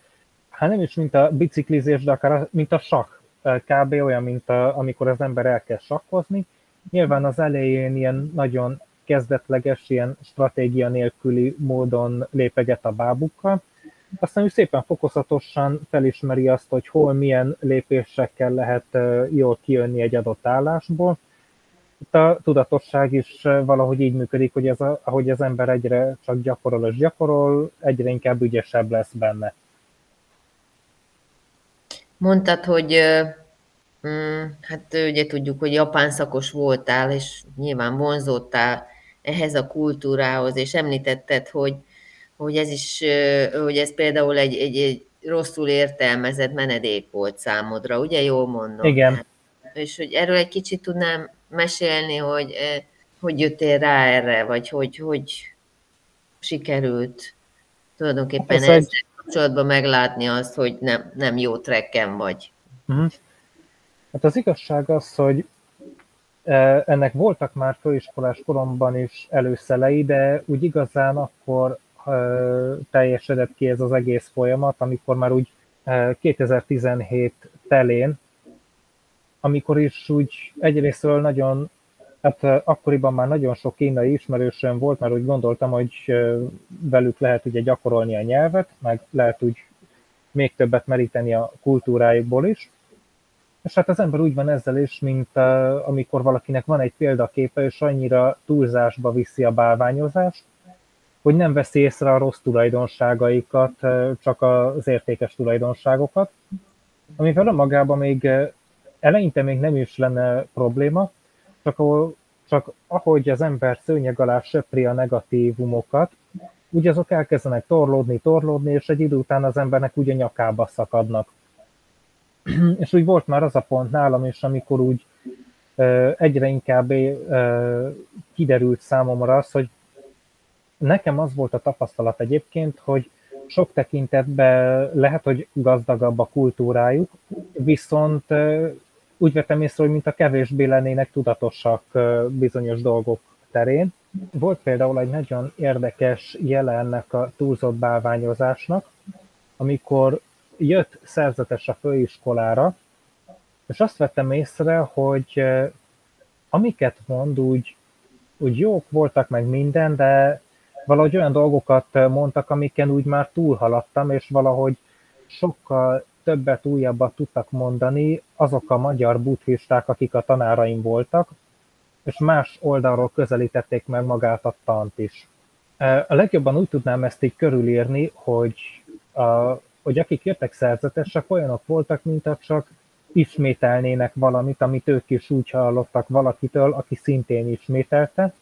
S3: hát nem is mint a biciklizés, de akár mint a sakk. Kb. olyan, mint a, amikor az ember elkezd sakkozni. Nyilván az elején ilyen nagyon kezdetleges, ilyen stratégia nélküli módon lépeget a bábukkal, aztán ő szépen fokozatosan felismeri azt, hogy hol milyen lépésekkel lehet jól kijönni egy adott állásból, itt a tudatosság is valahogy így működik, hogy ez a, ahogy az ember egyre csak gyakorol és gyakorol, egyre inkább ügyesebb lesz benne.
S4: Mondtad, hogy mm, hát ugye tudjuk, hogy japán szakos voltál, és nyilván vonzódtál ehhez a kultúrához, és említetted, hogy, hogy ez is, hogy ez például egy, egy, egy rosszul értelmezett menedék volt számodra, ugye jól mondom?
S3: Igen.
S4: És hogy erről egy kicsit tudnám mesélni, hogy hogy jöttél rá erre, vagy hogy, hogy sikerült tulajdonképpen Ez ezzel egy... kapcsolatban meglátni azt, hogy nem, nem jó trekken vagy. Uh-huh.
S3: Hát az igazság az, hogy ennek voltak már főiskolás koromban is előszelei, de úgy igazán akkor teljesedett ki ez az egész folyamat, amikor már úgy 2017 telén amikor is úgy egyrésztről nagyon, hát akkoriban már nagyon sok kínai ismerősöm volt, mert úgy gondoltam, hogy velük lehet ugye gyakorolni a nyelvet, meg lehet úgy még többet meríteni a kultúrájukból is. És hát az ember úgy van ezzel is, mint amikor valakinek van egy példaképe, és annyira túlzásba viszi a bálványozást, hogy nem veszi észre a rossz tulajdonságaikat, csak az értékes tulajdonságokat, amivel önmagában még eleinte még nem is lenne probléma, csak, ahol, csak ahogy az ember szőnyeg alá söpri a negatívumokat, úgy azok elkezdenek torlódni, torlódni, és egy idő után az embernek úgy a nyakába szakadnak. és úgy volt már az a pont nálam is, amikor úgy egyre inkább kiderült számomra az, hogy nekem az volt a tapasztalat egyébként, hogy sok tekintetben lehet, hogy gazdagabb a kultúrájuk, viszont úgy vettem észre, hogy mint a kevésbé lennének tudatosak bizonyos dolgok terén. Volt például egy nagyon érdekes jele ennek a túlzott bálványozásnak, amikor jött szerzetes a főiskolára, és azt vettem észre, hogy amiket mond, úgy, úgy jók voltak meg minden, de valahogy olyan dolgokat mondtak, amiken úgy már túlhaladtam, és valahogy sokkal többet, újabbat tudtak mondani azok a magyar buddhisták, akik a tanáraim voltak, és más oldalról közelítették meg magát a tant is. A legjobban úgy tudnám ezt így körülírni, hogy, a, hogy akik jöttek szerzetesek, olyanok voltak, mint csak ismételnének valamit, amit ők is úgy hallottak valakitől, aki szintén ismételte.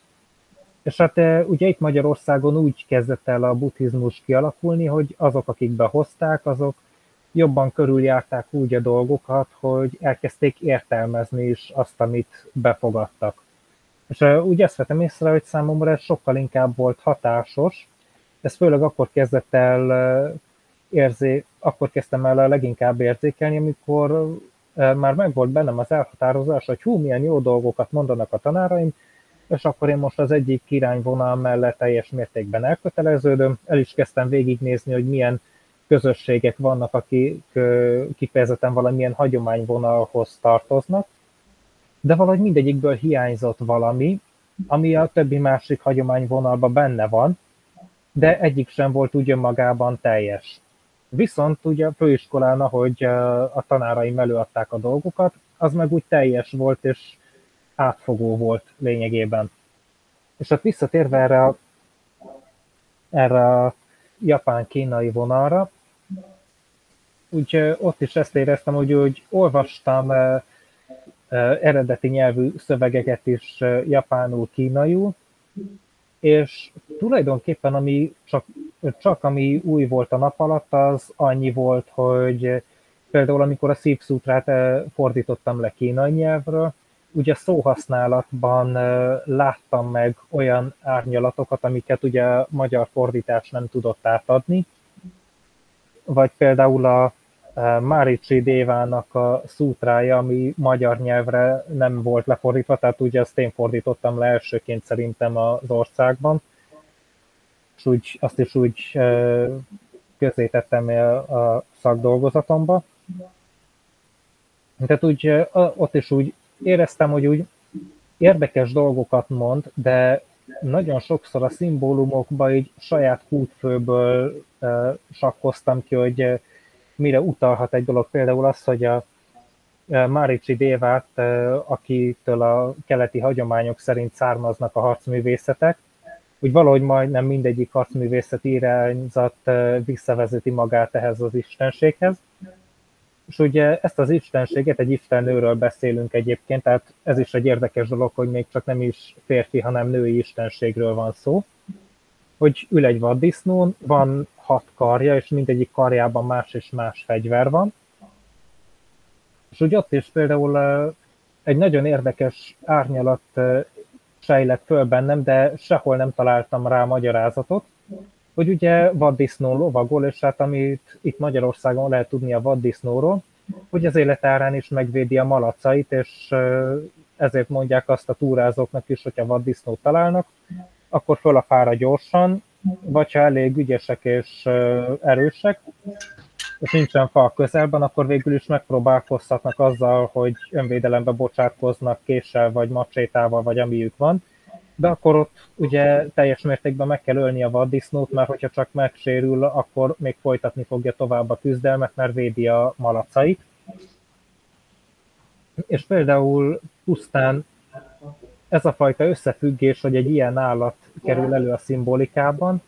S3: És hát ugye itt Magyarországon úgy kezdett el a buddhizmus kialakulni, hogy azok, akik behozták, azok jobban körüljárták úgy a dolgokat, hogy elkezdték értelmezni is azt, amit befogadtak. És úgy ezt vettem észre, hogy számomra ez sokkal inkább volt hatásos. Ez főleg akkor kezdett el érzé, akkor kezdtem el leginkább érzékelni, amikor már megvolt bennem az elhatározás, hogy hú, milyen jó dolgokat mondanak a tanáraim, és akkor én most az egyik irányvonal mellett teljes mértékben elköteleződöm, el is kezdtem végignézni, hogy milyen közösségek vannak, akik kifejezetten valamilyen hagyományvonalhoz tartoznak, de valahogy mindegyikből hiányzott valami, ami a többi másik hagyományvonalban benne van, de egyik sem volt úgy önmagában teljes. Viszont ugye a főiskolán, ahogy a tanáraim előadták a dolgokat, az meg úgy teljes volt és átfogó volt lényegében. És ott visszatérve erre a, erre a japán-kínai vonalra, úgy ott is ezt éreztem, hogy úgy olvastam eredeti nyelvű szövegeket is japánul, kínaiul, és tulajdonképpen ami csak, csak ami új volt a nap alatt, az annyi volt, hogy például amikor a szívszútrát fordítottam le kínai nyelvről, ugye szóhasználatban láttam meg olyan árnyalatokat, amiket ugye magyar fordítás nem tudott átadni, vagy például a Márici Dévának a szútrája, ami magyar nyelvre nem volt lefordítva, tehát ugye azt én fordítottam le elsőként szerintem az országban, és úgy, azt is úgy közé tettem a szakdolgozatomba. Tehát úgy, ott is úgy éreztem, hogy úgy érdekes dolgokat mond, de nagyon sokszor a szimbólumokba így saját kútfőből sakkoztam ki, hogy mire utalhat egy dolog. Például az, hogy a Márici Dévát, akitől a keleti hagyományok szerint származnak a harcművészetek, úgy valahogy majdnem mindegyik harcművészeti irányzat visszavezeti magát ehhez az istenséghez. És ugye ezt az istenséget, egy istennőről beszélünk egyébként, tehát ez is egy érdekes dolog, hogy még csak nem is férfi, hanem női istenségről van szó. Hogy ül egy vaddisznón, van hat karja, és mindegyik karjában más és más fegyver van. És úgy ott is például egy nagyon érdekes árnyalat sejlett föl bennem, de sehol nem találtam rá magyarázatot, hogy ugye vaddisznó lovagol, és hát amit itt Magyarországon lehet tudni a vaddisznóról, hogy az életárán is megvédi a malacait, és ezért mondják azt a túrázóknak is, hogyha vaddisznót találnak, akkor föl a fára gyorsan, vagy ha elég ügyesek és erősek, és nincsen fa a közelben, akkor végül is megpróbálkozhatnak azzal, hogy önvédelembe bocsátkoznak késsel, vagy macsétával, vagy amiük van, de akkor ott ugye teljes mértékben meg kell ölni a vaddisznót, mert hogyha csak megsérül, akkor még folytatni fogja tovább a küzdelmet, mert védi a malacait. És például pusztán ez a fajta összefüggés, hogy egy ilyen állat kerül elő a szimbolikában,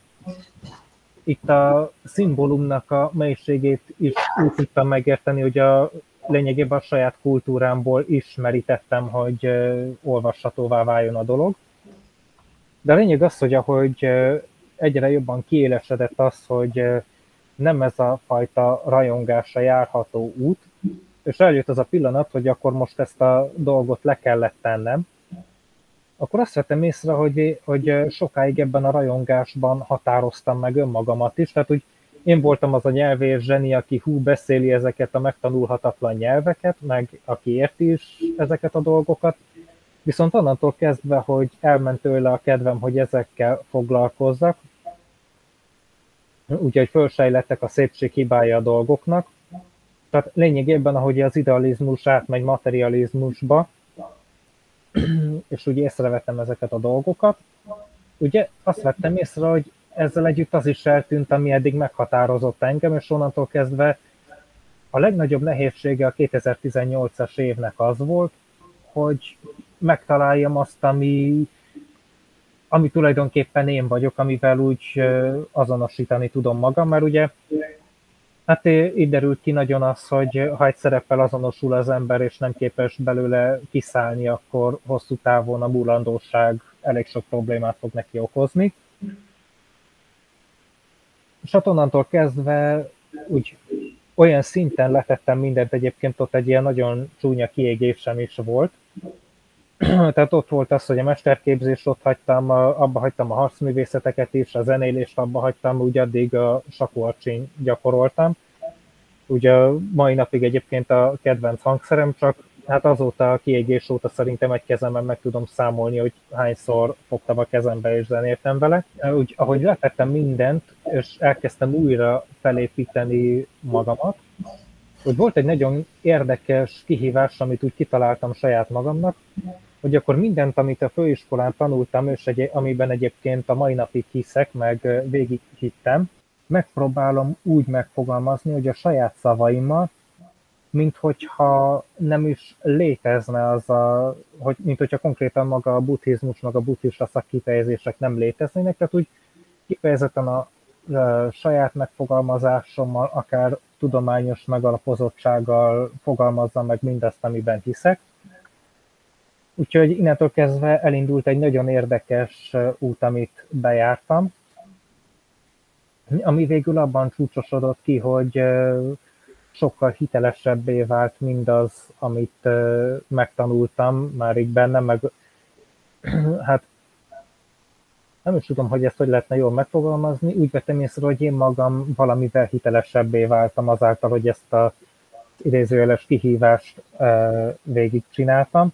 S3: itt a szimbólumnak a mélységét is úgy tudtam megérteni, hogy a lényegében a saját kultúrámból ismerítettem, hogy olvashatóvá váljon a dolog. De a lényeg az, hogy ahogy egyre jobban kiélesedett az, hogy nem ez a fajta rajongásra járható út, és eljött az a pillanat, hogy akkor most ezt a dolgot le kellett tennem, akkor azt vettem észre, hogy, hogy sokáig ebben a rajongásban határoztam meg önmagamat is, tehát úgy én voltam az a nyelvér zseni, aki hú beszéli ezeket a megtanulhatatlan nyelveket, meg aki érti is ezeket a dolgokat, viszont onnantól kezdve, hogy elment tőle a kedvem, hogy ezekkel foglalkozzak, úgyhogy fölsejlettek a szépség hibája a dolgoknak, tehát lényegében, ahogy az idealizmus átmegy materializmusba, és úgy észrevettem ezeket a dolgokat, ugye azt vettem észre, hogy ezzel együtt az is eltűnt, ami eddig meghatározott engem, és onnantól kezdve a legnagyobb nehézsége a 2018-as évnek az volt, hogy megtaláljam azt, ami, ami tulajdonképpen én vagyok, amivel úgy azonosítani tudom magam, mert ugye Hát így derült ki nagyon az, hogy ha egy szereppel azonosul az ember, és nem képes belőle kiszállni, akkor hosszú távon a múlandóság elég sok problémát fog neki okozni. És hát onnantól kezdve úgy olyan szinten letettem mindent, egyébként ott egy ilyen nagyon csúnya kiégésem is volt. Tehát ott volt az, hogy a mesterképzést ott hagytam, abba hagytam a harcművészeteket is, a zenélést abba hagytam, úgy addig a sakuarcsin gyakoroltam. Ugye mai napig egyébként a kedvenc hangszerem, csak hát azóta a kiégés óta szerintem egy kezemben meg tudom számolni, hogy hányszor fogtam a kezembe és zenéltem vele. Úgy, ahogy letettem mindent, és elkezdtem újra felépíteni magamat, hogy volt egy nagyon érdekes kihívás, amit úgy kitaláltam saját magamnak, hogy akkor mindent, amit a főiskolán tanultam, és egy, amiben egyébként a mai napig hiszek, meg végig hittem, megpróbálom úgy megfogalmazni, hogy a saját szavaimmal, mint hogyha nem is létezne az a, hogy, mint hogyha konkrétan maga a buddhizmus, meg a buddhista szakkifejezések nem léteznének, tehát úgy kifejezetten a, a saját megfogalmazásommal, akár tudományos megalapozottsággal fogalmazzam meg mindazt, amiben hiszek. Úgyhogy innentől kezdve elindult egy nagyon érdekes út, amit bejártam, ami végül abban csúcsosodott ki, hogy sokkal hitelesebbé vált mindaz, amit megtanultam már így benne, meg hát nem is tudom, hogy ezt hogy lehetne jól megfogalmazni, úgy vettem észre, hogy én magam valamivel hitelesebbé váltam azáltal, hogy ezt a idézőjeles kihívást végigcsináltam.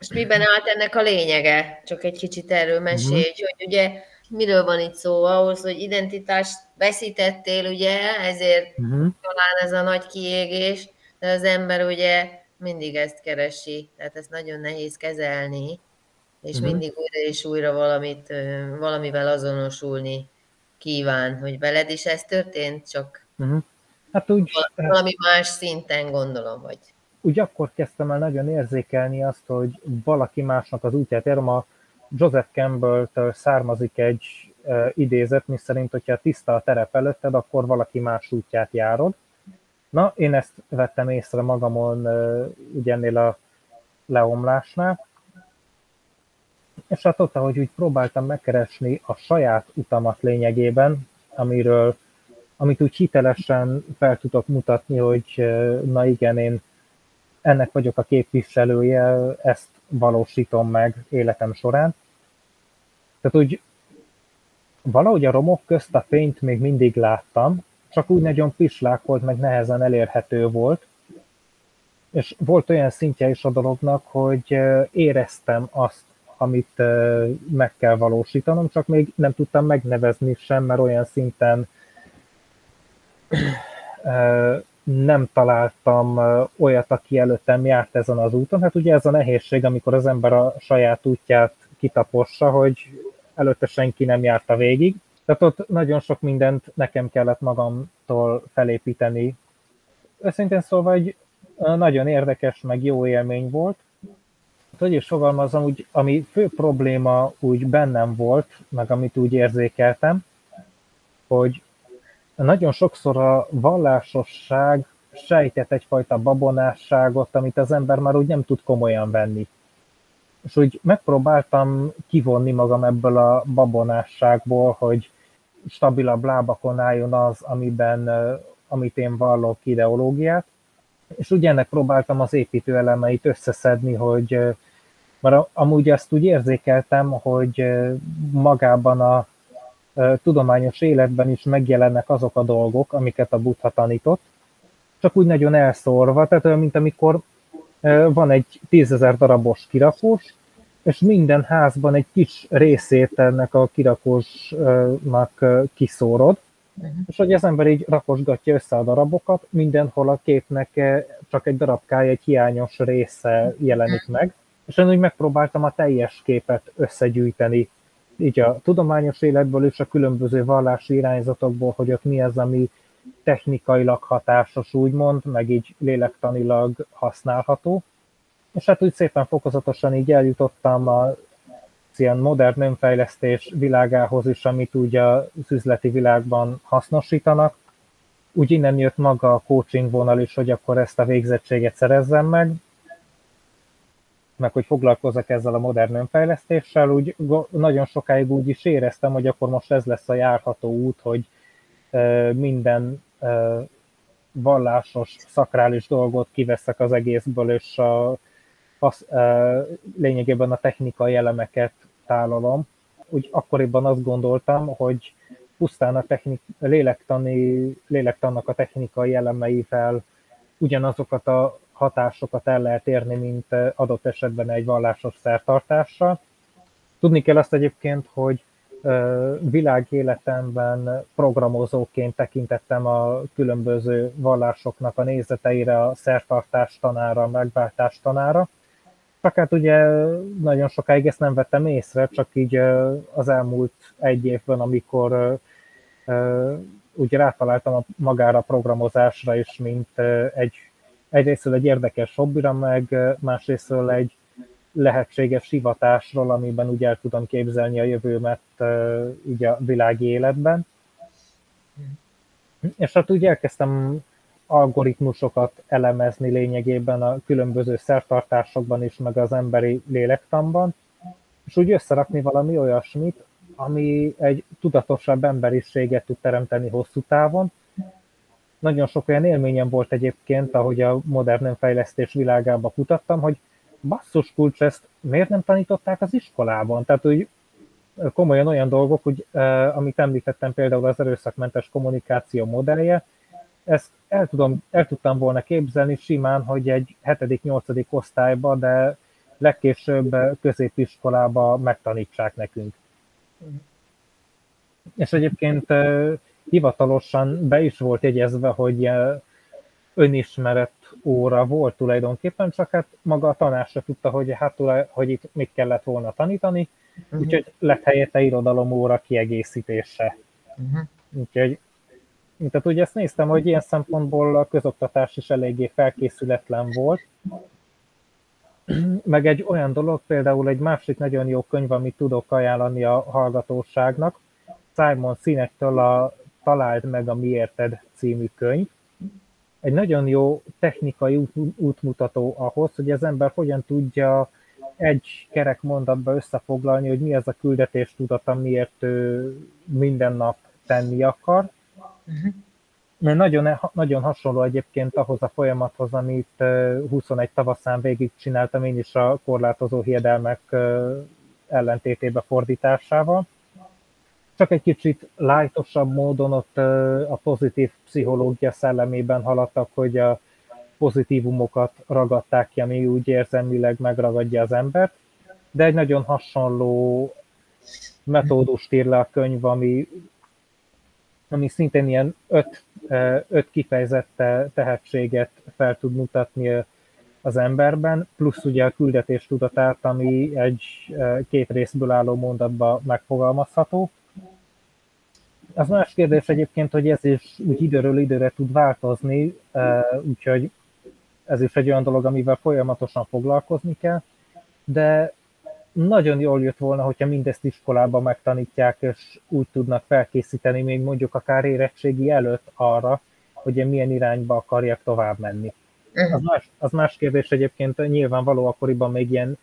S4: Most miben állt ennek a lényege? Csak egy kicsit erről mesélj, uh-huh. hogy ugye miről van itt szó? Ahhoz, hogy identitást veszítettél, ugye, ezért uh-huh. talán ez a nagy kiégés, de az ember ugye mindig ezt keresi, tehát ezt nagyon nehéz kezelni, és uh-huh. mindig újra és újra valamit, valamivel azonosulni kíván, hogy veled is ez történt, csak uh-huh. hát úgy, valami más szinten gondolom, hogy
S3: úgy akkor kezdtem el nagyon érzékelni azt, hogy valaki másnak az útját érom. A Joseph Campbell-től származik egy uh, idézet, mi szerint, hogyha tiszta a terep előtted, akkor valaki más útját járod. Na, én ezt vettem észre magamon ugye ennél a leomlásnál, és hát ott, ahogy úgy próbáltam megkeresni a saját utamat lényegében, amiről, amit úgy hitelesen fel tudok mutatni, hogy na igen, én ennek vagyok a képviselője, ezt valósítom meg életem során. Tehát úgy valahogy a romok közt a fényt még mindig láttam, csak úgy nagyon pislákolt, meg nehezen elérhető volt, és volt olyan szintje is a dolognak, hogy éreztem azt, amit meg kell valósítanom, csak még nem tudtam megnevezni sem, mert olyan szinten nem találtam olyat, aki előttem járt ezen az úton. Hát ugye ez a nehézség, amikor az ember a saját útját kitapossa, hogy előtte senki nem járta végig. Tehát ott nagyon sok mindent nekem kellett magamtól felépíteni. Őszintén szóval egy nagyon érdekes, meg jó élmény volt. Hogy is fogalmazom, úgy, ami fő probléma úgy bennem volt, meg amit úgy érzékeltem, hogy nagyon sokszor a vallásosság sejtett egyfajta babonásságot, amit az ember már úgy nem tud komolyan venni. És úgy megpróbáltam kivonni magam ebből a babonásságból, hogy stabilabb lábakon álljon az, amiben, amit én vallok ideológiát, és úgy ennek próbáltam az építő elemeit összeszedni, hogy mert amúgy azt úgy érzékeltem, hogy magában a tudományos életben is megjelennek azok a dolgok, amiket a Buddha tanított, csak úgy nagyon elszórva, tehát olyan, mint amikor van egy tízezer darabos kirakós, és minden házban egy kis részét ennek a kirakósnak kiszórod, uh-huh. és hogy az ember így rakosgatja össze a darabokat, mindenhol a képnek csak egy darabkája, egy hiányos része jelenik meg, és én úgy megpróbáltam a teljes képet összegyűjteni így a tudományos életből és a különböző vallási irányzatokból, hogy ott mi az, ami technikailag hatásos, úgymond, meg így lélektanilag használható. És hát úgy szépen fokozatosan így eljutottam a ilyen modern önfejlesztés világához is, amit úgy az üzleti világban hasznosítanak. Úgy innen jött maga a coaching vonal is, hogy akkor ezt a végzettséget szerezzem meg, meg hogy foglalkozzak ezzel a modern önfejlesztéssel, úgy nagyon sokáig úgy is éreztem, hogy akkor most ez lesz a járható út, hogy minden vallásos, szakrális dolgot kiveszek az egészből, és a, a, lényegében a technikai elemeket tálalom. Úgy akkoriban azt gondoltam, hogy pusztán a technik, lélektani, lélektannak a technikai elemeivel ugyanazokat a hatásokat el lehet érni, mint adott esetben egy vallásos szertartással. Tudni kell azt egyébként, hogy világéletemben programozóként tekintettem a különböző vallásoknak a nézeteire, a szertartás tanára, a megváltás tanára. Csak hát ugye nagyon sokáig ezt nem vettem észre, csak így az elmúlt egy évben, amikor úgy rátaláltam magára a programozásra is, mint egy egyrésztről egy érdekes hobbira, meg másrésztről egy lehetséges hivatásról, amiben úgy el tudom képzelni a jövőmet így a világi életben. És hát úgy elkezdtem algoritmusokat elemezni lényegében a különböző szertartásokban is, meg az emberi lélektanban, és úgy összerakni valami olyasmit, ami egy tudatosabb emberiséget tud teremteni hosszú távon. Nagyon sok olyan élményem volt egyébként, ahogy a modern fejlesztés világába kutattam, hogy basszus kulcs, ezt miért nem tanították az iskolában? Tehát úgy komolyan olyan dolgok, hogy, amit említettem például az erőszakmentes kommunikáció modellje, ezt el, tudom, el tudtam volna képzelni simán, hogy egy 7.-8. osztályba, de legkésőbb középiskolába megtanítsák nekünk. És egyébként hivatalosan be is volt jegyezve, hogy önismeret óra volt tulajdonképpen, csak hát maga a tanár se tudta, hogy, hát, hogy itt mit kellett volna tanítani, uh-huh. úgyhogy lett helyette irodalom óra kiegészítése. Uh-huh. Úgyhogy tehát ugye ezt néztem, hogy ilyen szempontból a közoktatás is eléggé felkészületlen volt. Meg egy olyan dolog, például egy másik nagyon jó könyv, amit tudok ajánlani a hallgatóságnak, Simon Sinektől a Találd meg a Miérted című könyv. Egy nagyon jó technikai út, útmutató ahhoz, hogy az ember hogyan tudja egy kerek mondatba összefoglalni, hogy mi az a küldetés tudata, miért ő minden nap tenni akar, Uh-huh. Mert nagyon, nagyon hasonló egyébként ahhoz a folyamathoz, amit 21 tavaszán végig csináltam én is a korlátozó hiedelmek ellentétébe fordításával. Csak egy kicsit lájtosabb módon ott a pozitív pszichológia szellemében haladtak, hogy a pozitívumokat ragadták ki, ami úgy érzelmileg megragadja az embert, de egy nagyon hasonló metódust ír le a könyv, ami ami szintén ilyen öt, öt kifejezett tehetséget fel tud mutatni az emberben, plusz ugye a küldetés tudatát, ami egy két részből álló mondatba megfogalmazható. Az más kérdés egyébként, hogy ez is úgy időről időre tud változni, úgyhogy ez is egy olyan dolog, amivel folyamatosan foglalkozni kell, de nagyon jól jött volna, hogyha mindezt iskolában megtanítják, és úgy tudnak felkészíteni még mondjuk akár érettségi előtt arra, hogy milyen irányba akarják tovább menni. Uh-huh. Az más, az más kérdés egyébként nyilvánvaló, akkoriban még ilyen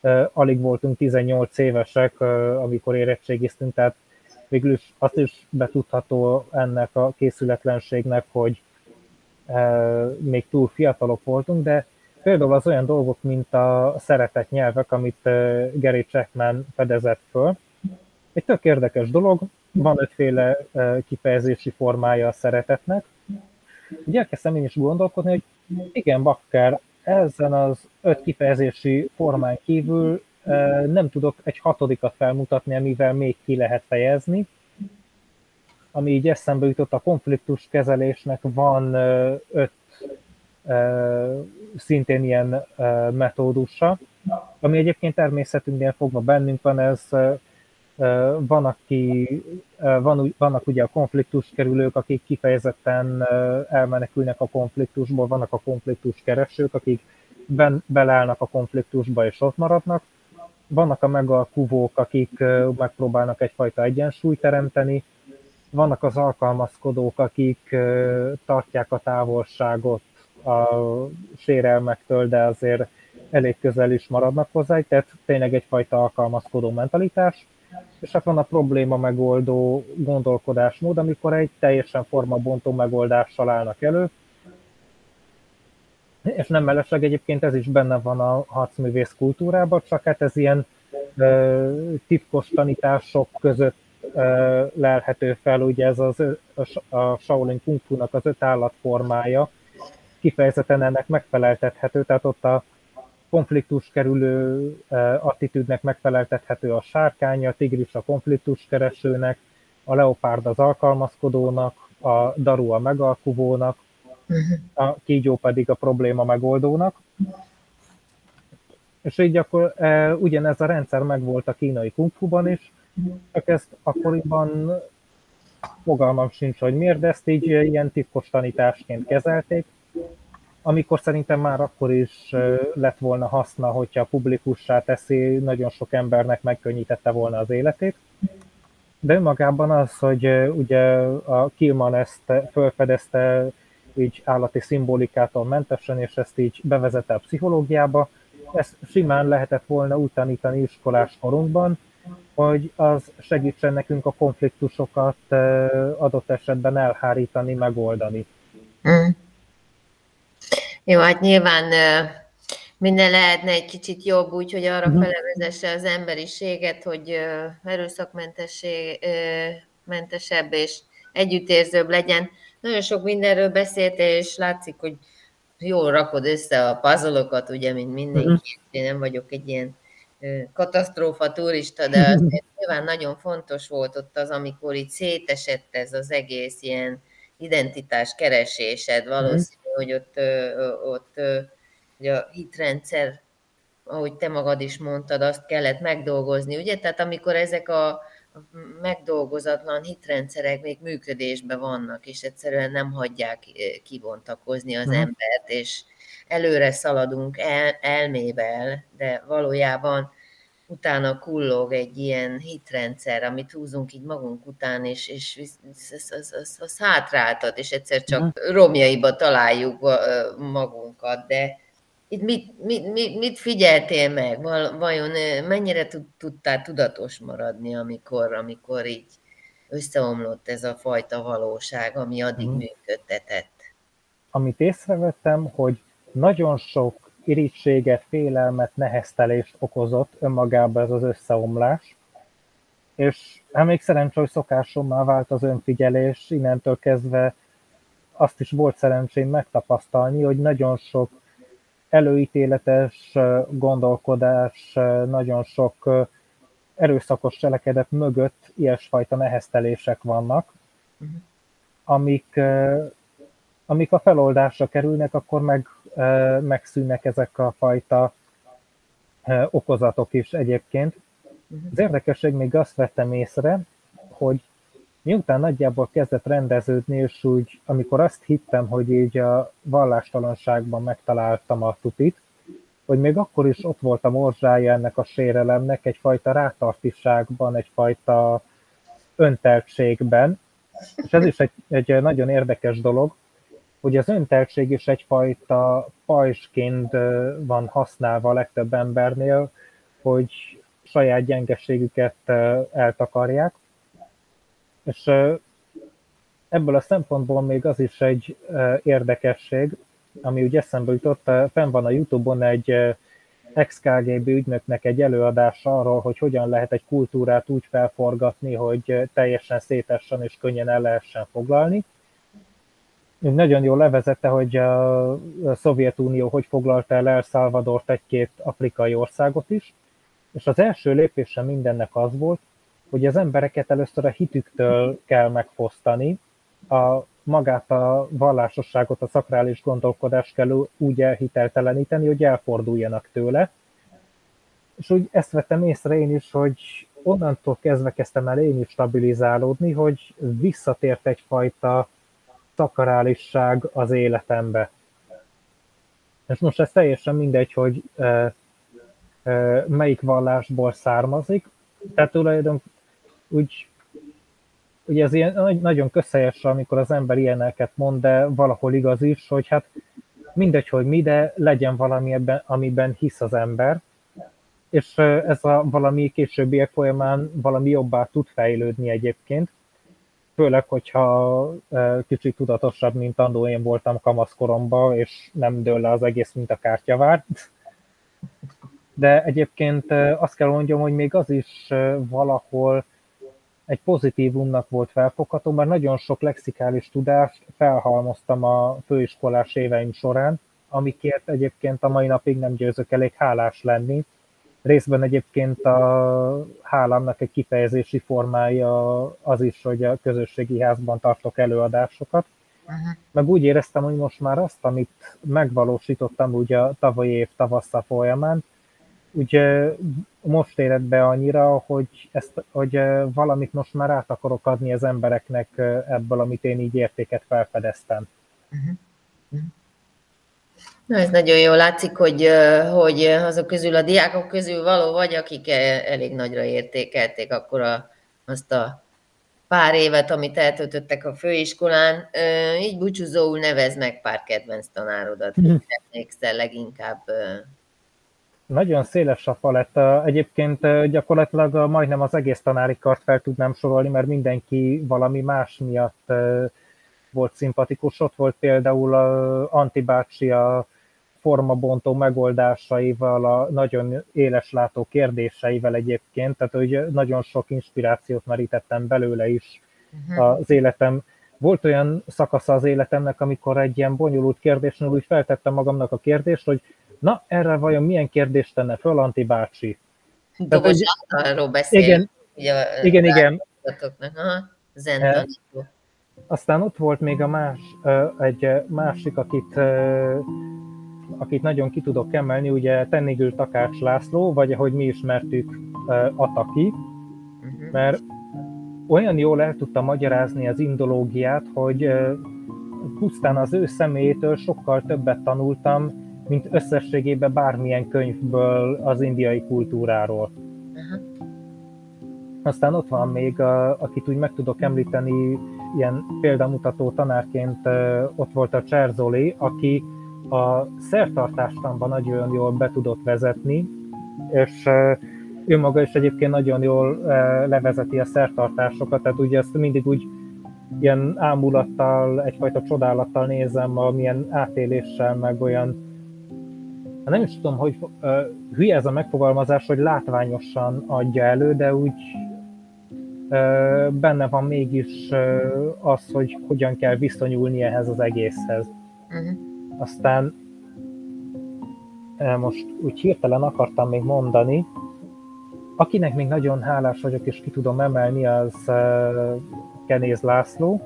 S3: uh, alig voltunk 18 évesek, uh, amikor érettségiztünk, tehát végül is azt is betudható ennek a készületlenségnek, hogy uh, még túl fiatalok voltunk, de Például az olyan dolgok, mint a szeretett nyelvek, amit Gary Chapman fedezett föl. Egy tök érdekes dolog, van ötféle kifejezési formája a szeretetnek. Ugye elkezdtem én is gondolkodni, hogy igen, bakker, ezen az öt kifejezési formán kívül nem tudok egy hatodikat felmutatni, amivel még ki lehet fejezni. Ami így eszembe jutott, a konfliktus kezelésnek van öt szintén ilyen metódusa, ami egyébként természetünknél fogva bennünk van, ez van, aki, van, vannak ugye a konfliktus kerülők, akik kifejezetten elmenekülnek a konfliktusból, vannak a konfliktus keresők, akik ben, beleállnak a konfliktusba és ott maradnak. Vannak a megalkuvók, akik megpróbálnak egyfajta egyensúlyt teremteni, vannak az alkalmazkodók, akik tartják a távolságot a sérelmektől, de azért elég közel is maradnak hozzá, tehát tényleg egyfajta alkalmazkodó mentalitás. És hát van a probléma megoldó gondolkodásmód, amikor egy teljesen formabontó megoldással állnak elő, és nem mellesleg egyébként ez is benne van a harcművész kultúrában, csak hát ez ilyen ö, titkos tanítások között ö, lelhető fel, ugye ez az, a, a Shaolin Kung Fu-nak az öt állatformája, kifejezetten ennek megfeleltethető, tehát ott a konfliktus kerülő attitűdnek megfeleltethető a sárkány, a tigris a konfliktus keresőnek, a leopárd az alkalmazkodónak, a daru a megalkuvónak, a kígyó pedig a probléma megoldónak. És így akkor e, ugyanez a rendszer megvolt a kínai kungfuban is, csak ezt akkoriban fogalmam sincs, hogy miért, de ezt így ilyen titkos tanításként kezelték, amikor szerintem már akkor is lett volna haszna, hogyha publikussá teszi, nagyon sok embernek megkönnyítette volna az életét. De önmagában az, hogy ugye a Kilman ezt felfedezte így állati szimbolikától mentesen, és ezt így bevezette a pszichológiába, ezt simán lehetett volna úgy tanítani iskolás korunkban, hogy az segítsen nekünk a konfliktusokat adott esetben elhárítani, megoldani. Mm.
S4: Jó, hát nyilván minden lehetne egy kicsit jobb, úgyhogy arra uh-huh. felevezesse az emberiséget, hogy erőszakmentesebb és együttérzőbb legyen. Nagyon sok mindenről beszélt, és látszik, hogy jól rakod össze a puzzle ugye, mint mindenki. Uh-huh. Én nem vagyok egy ilyen katasztrófa turista, de azért nyilván nagyon fontos volt ott az, amikor itt szétesett ez az egész ilyen identitás keresésed, valószínű, hogy ott, ott hogy a hitrendszer, ahogy te magad is mondtad, azt kellett megdolgozni, ugye? Tehát amikor ezek a megdolgozatlan hitrendszerek még működésben vannak, és egyszerűen nem hagyják kibontakozni az hmm. embert, és előre szaladunk el, elmével, de valójában utána kullog egy ilyen hitrendszer, amit húzunk így magunk után, és, és az, az, az, az hátráltat, és egyszer csak uh-huh. romjaiba találjuk magunkat, de itt mit, mit, mit, mit figyeltél meg? Vajon mennyire tudtál tudatos maradni, amikor, amikor így összeomlott ez a fajta valóság, ami addig uh-huh. működtetett?
S3: Amit észrevettem, hogy nagyon sok irítséget, félelmet, neheztelést okozott önmagában ez az összeomlás. És még szerencsé, hogy szokásommal vált az önfigyelés, innentől kezdve azt is volt szerencsém megtapasztalni, hogy nagyon sok előítéletes gondolkodás, nagyon sok erőszakos cselekedet mögött ilyesfajta neheztelések vannak, uh-huh. amik, amik a feloldásra kerülnek, akkor meg megszűnnek ezek a fajta okozatok is egyébként. Az érdekesség még azt vettem észre, hogy miután nagyjából kezdett rendeződni, és úgy, amikor azt hittem, hogy így a vallástalanságban megtaláltam a tupit, hogy még akkor is ott volt a morzsája ennek a sérelemnek, egyfajta rátartiságban, egyfajta önteltségben, és ez is egy, egy nagyon érdekes dolog, hogy az önteltség is egyfajta pajsként van használva a legtöbb embernél, hogy saját gyengeségüket eltakarják. És ebből a szempontból még az is egy érdekesség, ami úgy eszembe jutott, fenn van a Youtube-on egy ex-KGB ügynöknek egy előadás arról, hogy hogyan lehet egy kultúrát úgy felforgatni, hogy teljesen szétessen és könnyen el lehessen foglalni. Nagyon jól levezette, hogy a Szovjetunió hogy foglalta el El Salvadort egy-két afrikai országot is, és az első lépése mindennek az volt, hogy az embereket először a hitüktől kell megfosztani, a magát a vallásosságot, a szakrális gondolkodást kell úgy elhitelteleníteni, hogy elforduljanak tőle. És úgy ezt vettem észre én is, hogy onnantól kezdve kezdtem el én is stabilizálódni, hogy visszatért egyfajta szakarálisság az életembe. És most ez teljesen mindegy, hogy e, e, melyik vallásból származik. Tehát tulajdonképpen úgy, ugye ez ilyen nagyon közhelyes, amikor az ember ilyeneket mond, de valahol igaz is, hogy hát mindegy, hogy mi, de legyen valami ebben, amiben hisz az ember, és ez a valami későbbiek folyamán valami jobbá tud fejlődni egyébként, főleg, hogyha kicsit tudatosabb, mint annó én voltam kamaszkoromban, és nem dől le az egész, mint a kártyavár. De egyébként azt kell mondjam, hogy még az is valahol egy pozitívumnak volt felfogható, mert nagyon sok lexikális tudást felhalmoztam a főiskolás éveim során, amikért egyébként a mai napig nem győzök elég hálás lenni. Részben egyébként a hálámnak egy kifejezési formája az is, hogy a közösségi házban tartok előadásokat. Uh-huh. Meg úgy éreztem, hogy most már azt, amit megvalósítottam ugye a tavalyi év tavassza folyamán, ugye most éred be annyira, hogy, ezt, hogy valamit most már át akarok adni az embereknek ebből, amit én így értéket felfedeztem. Uh-huh.
S4: Na, ez nagyon jól látszik, hogy, hogy azok közül a diákok közül való vagy, akik elég nagyra értékelték akkor a, azt a pár évet, amit eltöltöttek a főiskolán. Így búcsúzóul nevez meg pár kedvenc tanárodat, mhm. emlékszel leginkább
S3: nagyon széles a paletta. Egyébként gyakorlatilag majdnem az egész tanári kart fel tudnám sorolni, mert mindenki valami más miatt volt szimpatikus. Ott volt például a Antibácsi a formabontó megoldásaival, a nagyon éleslátó kérdéseivel egyébként, tehát hogy nagyon sok inspirációt merítettem belőle is uh-huh. az életem. Volt olyan szakasza az életemnek, amikor egy ilyen bonyolult kérdésnél úgy feltettem magamnak a kérdést, hogy Na, erre vajon milyen kérdést tenne föl Anti bácsi?
S4: Dobos arról beszél.
S3: Igen, ugye, igen, igen.
S4: Aha, zen
S3: Aztán ott volt még a más, egy másik, akit, akit nagyon ki tudok emelni, ugye Tennigül Takács László, vagy ahogy mi ismertük, Ataki, uh-huh. mert olyan jól el tudta magyarázni az indológiát, hogy pusztán az ő személyétől sokkal többet tanultam, mint összességében bármilyen könyvből az indiai kultúráról. Uh-huh. Aztán ott van még, akit úgy meg tudok említeni, ilyen példamutató tanárként ott volt a Cserzoli, aki a szertartástamban nagyon jól be tudott vezetni, és ő maga is egyébként nagyon jól levezeti a szertartásokat, tehát ugye ezt mindig úgy ilyen ámulattal, egyfajta csodálattal nézem, amilyen átéléssel, meg olyan nem is tudom, hogy uh, hülye ez a megfogalmazás, hogy látványosan adja elő, de úgy uh, benne van mégis uh, az, hogy hogyan kell viszonyulni ehhez az egészhez. Uh-huh. Aztán most úgy hirtelen akartam még mondani, akinek még nagyon hálás vagyok, és ki tudom emelni, az Kenéz László,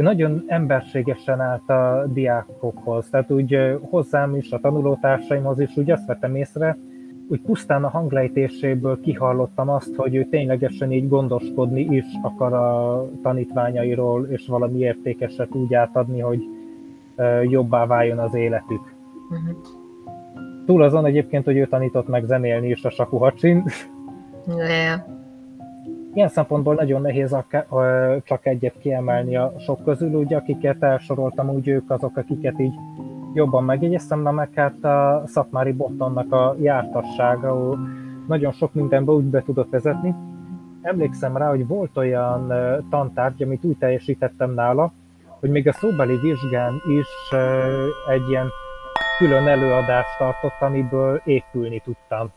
S3: ő nagyon emberségesen állt a diákokhoz, tehát úgy hozzám is, a tanulótársaimhoz is úgy azt vettem észre, úgy pusztán a hanglejtéséből kihallottam azt, hogy ő ténylegesen így gondoskodni is akar a tanítványairól, és valami értékeset úgy átadni, hogy jobbá váljon az életük. Uh-huh. Túl azon egyébként, hogy ő tanított meg zenélni is a sakuhacsin.
S4: Yeah
S3: ilyen szempontból nagyon nehéz csak egyet kiemelni a sok közül, ugye akiket elsoroltam, úgy ők azok, akiket így jobban megjegyeztem, de meg hát a szakmári bottonnak a jártassága, nagyon sok mindenbe úgy be tudott vezetni. Emlékszem rá, hogy volt olyan tantárgy, amit úgy teljesítettem nála, hogy még a szóbeli vizsgán is egy ilyen külön előadást tartott, amiből épülni tudtam.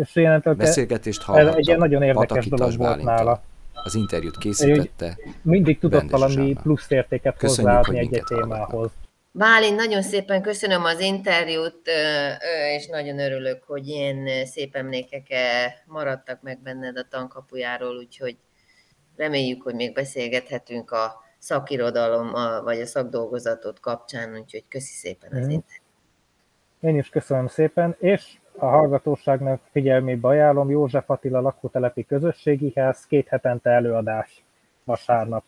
S1: És Beszélgetést hallhattam.
S3: Egy nagyon érdekes dolog volt nála.
S1: Az interjút készítette.
S3: Mindig tudott valami plusz értéket hozzáadni egy témához.
S4: Bálint, nagyon szépen köszönöm az interjút, és nagyon örülök, hogy ilyen szép emlékek maradtak meg benned a tankapujáról, úgyhogy reméljük, hogy még beszélgethetünk a szakirodalom vagy a szakdolgozatot kapcsán, úgyhogy köszi szépen az mm. interjút.
S3: Én is köszönöm szépen, és a hallgatóságnak figyelmébe ajánlom József Attila lakótelepi közösségihez két hetente előadás vasárnap.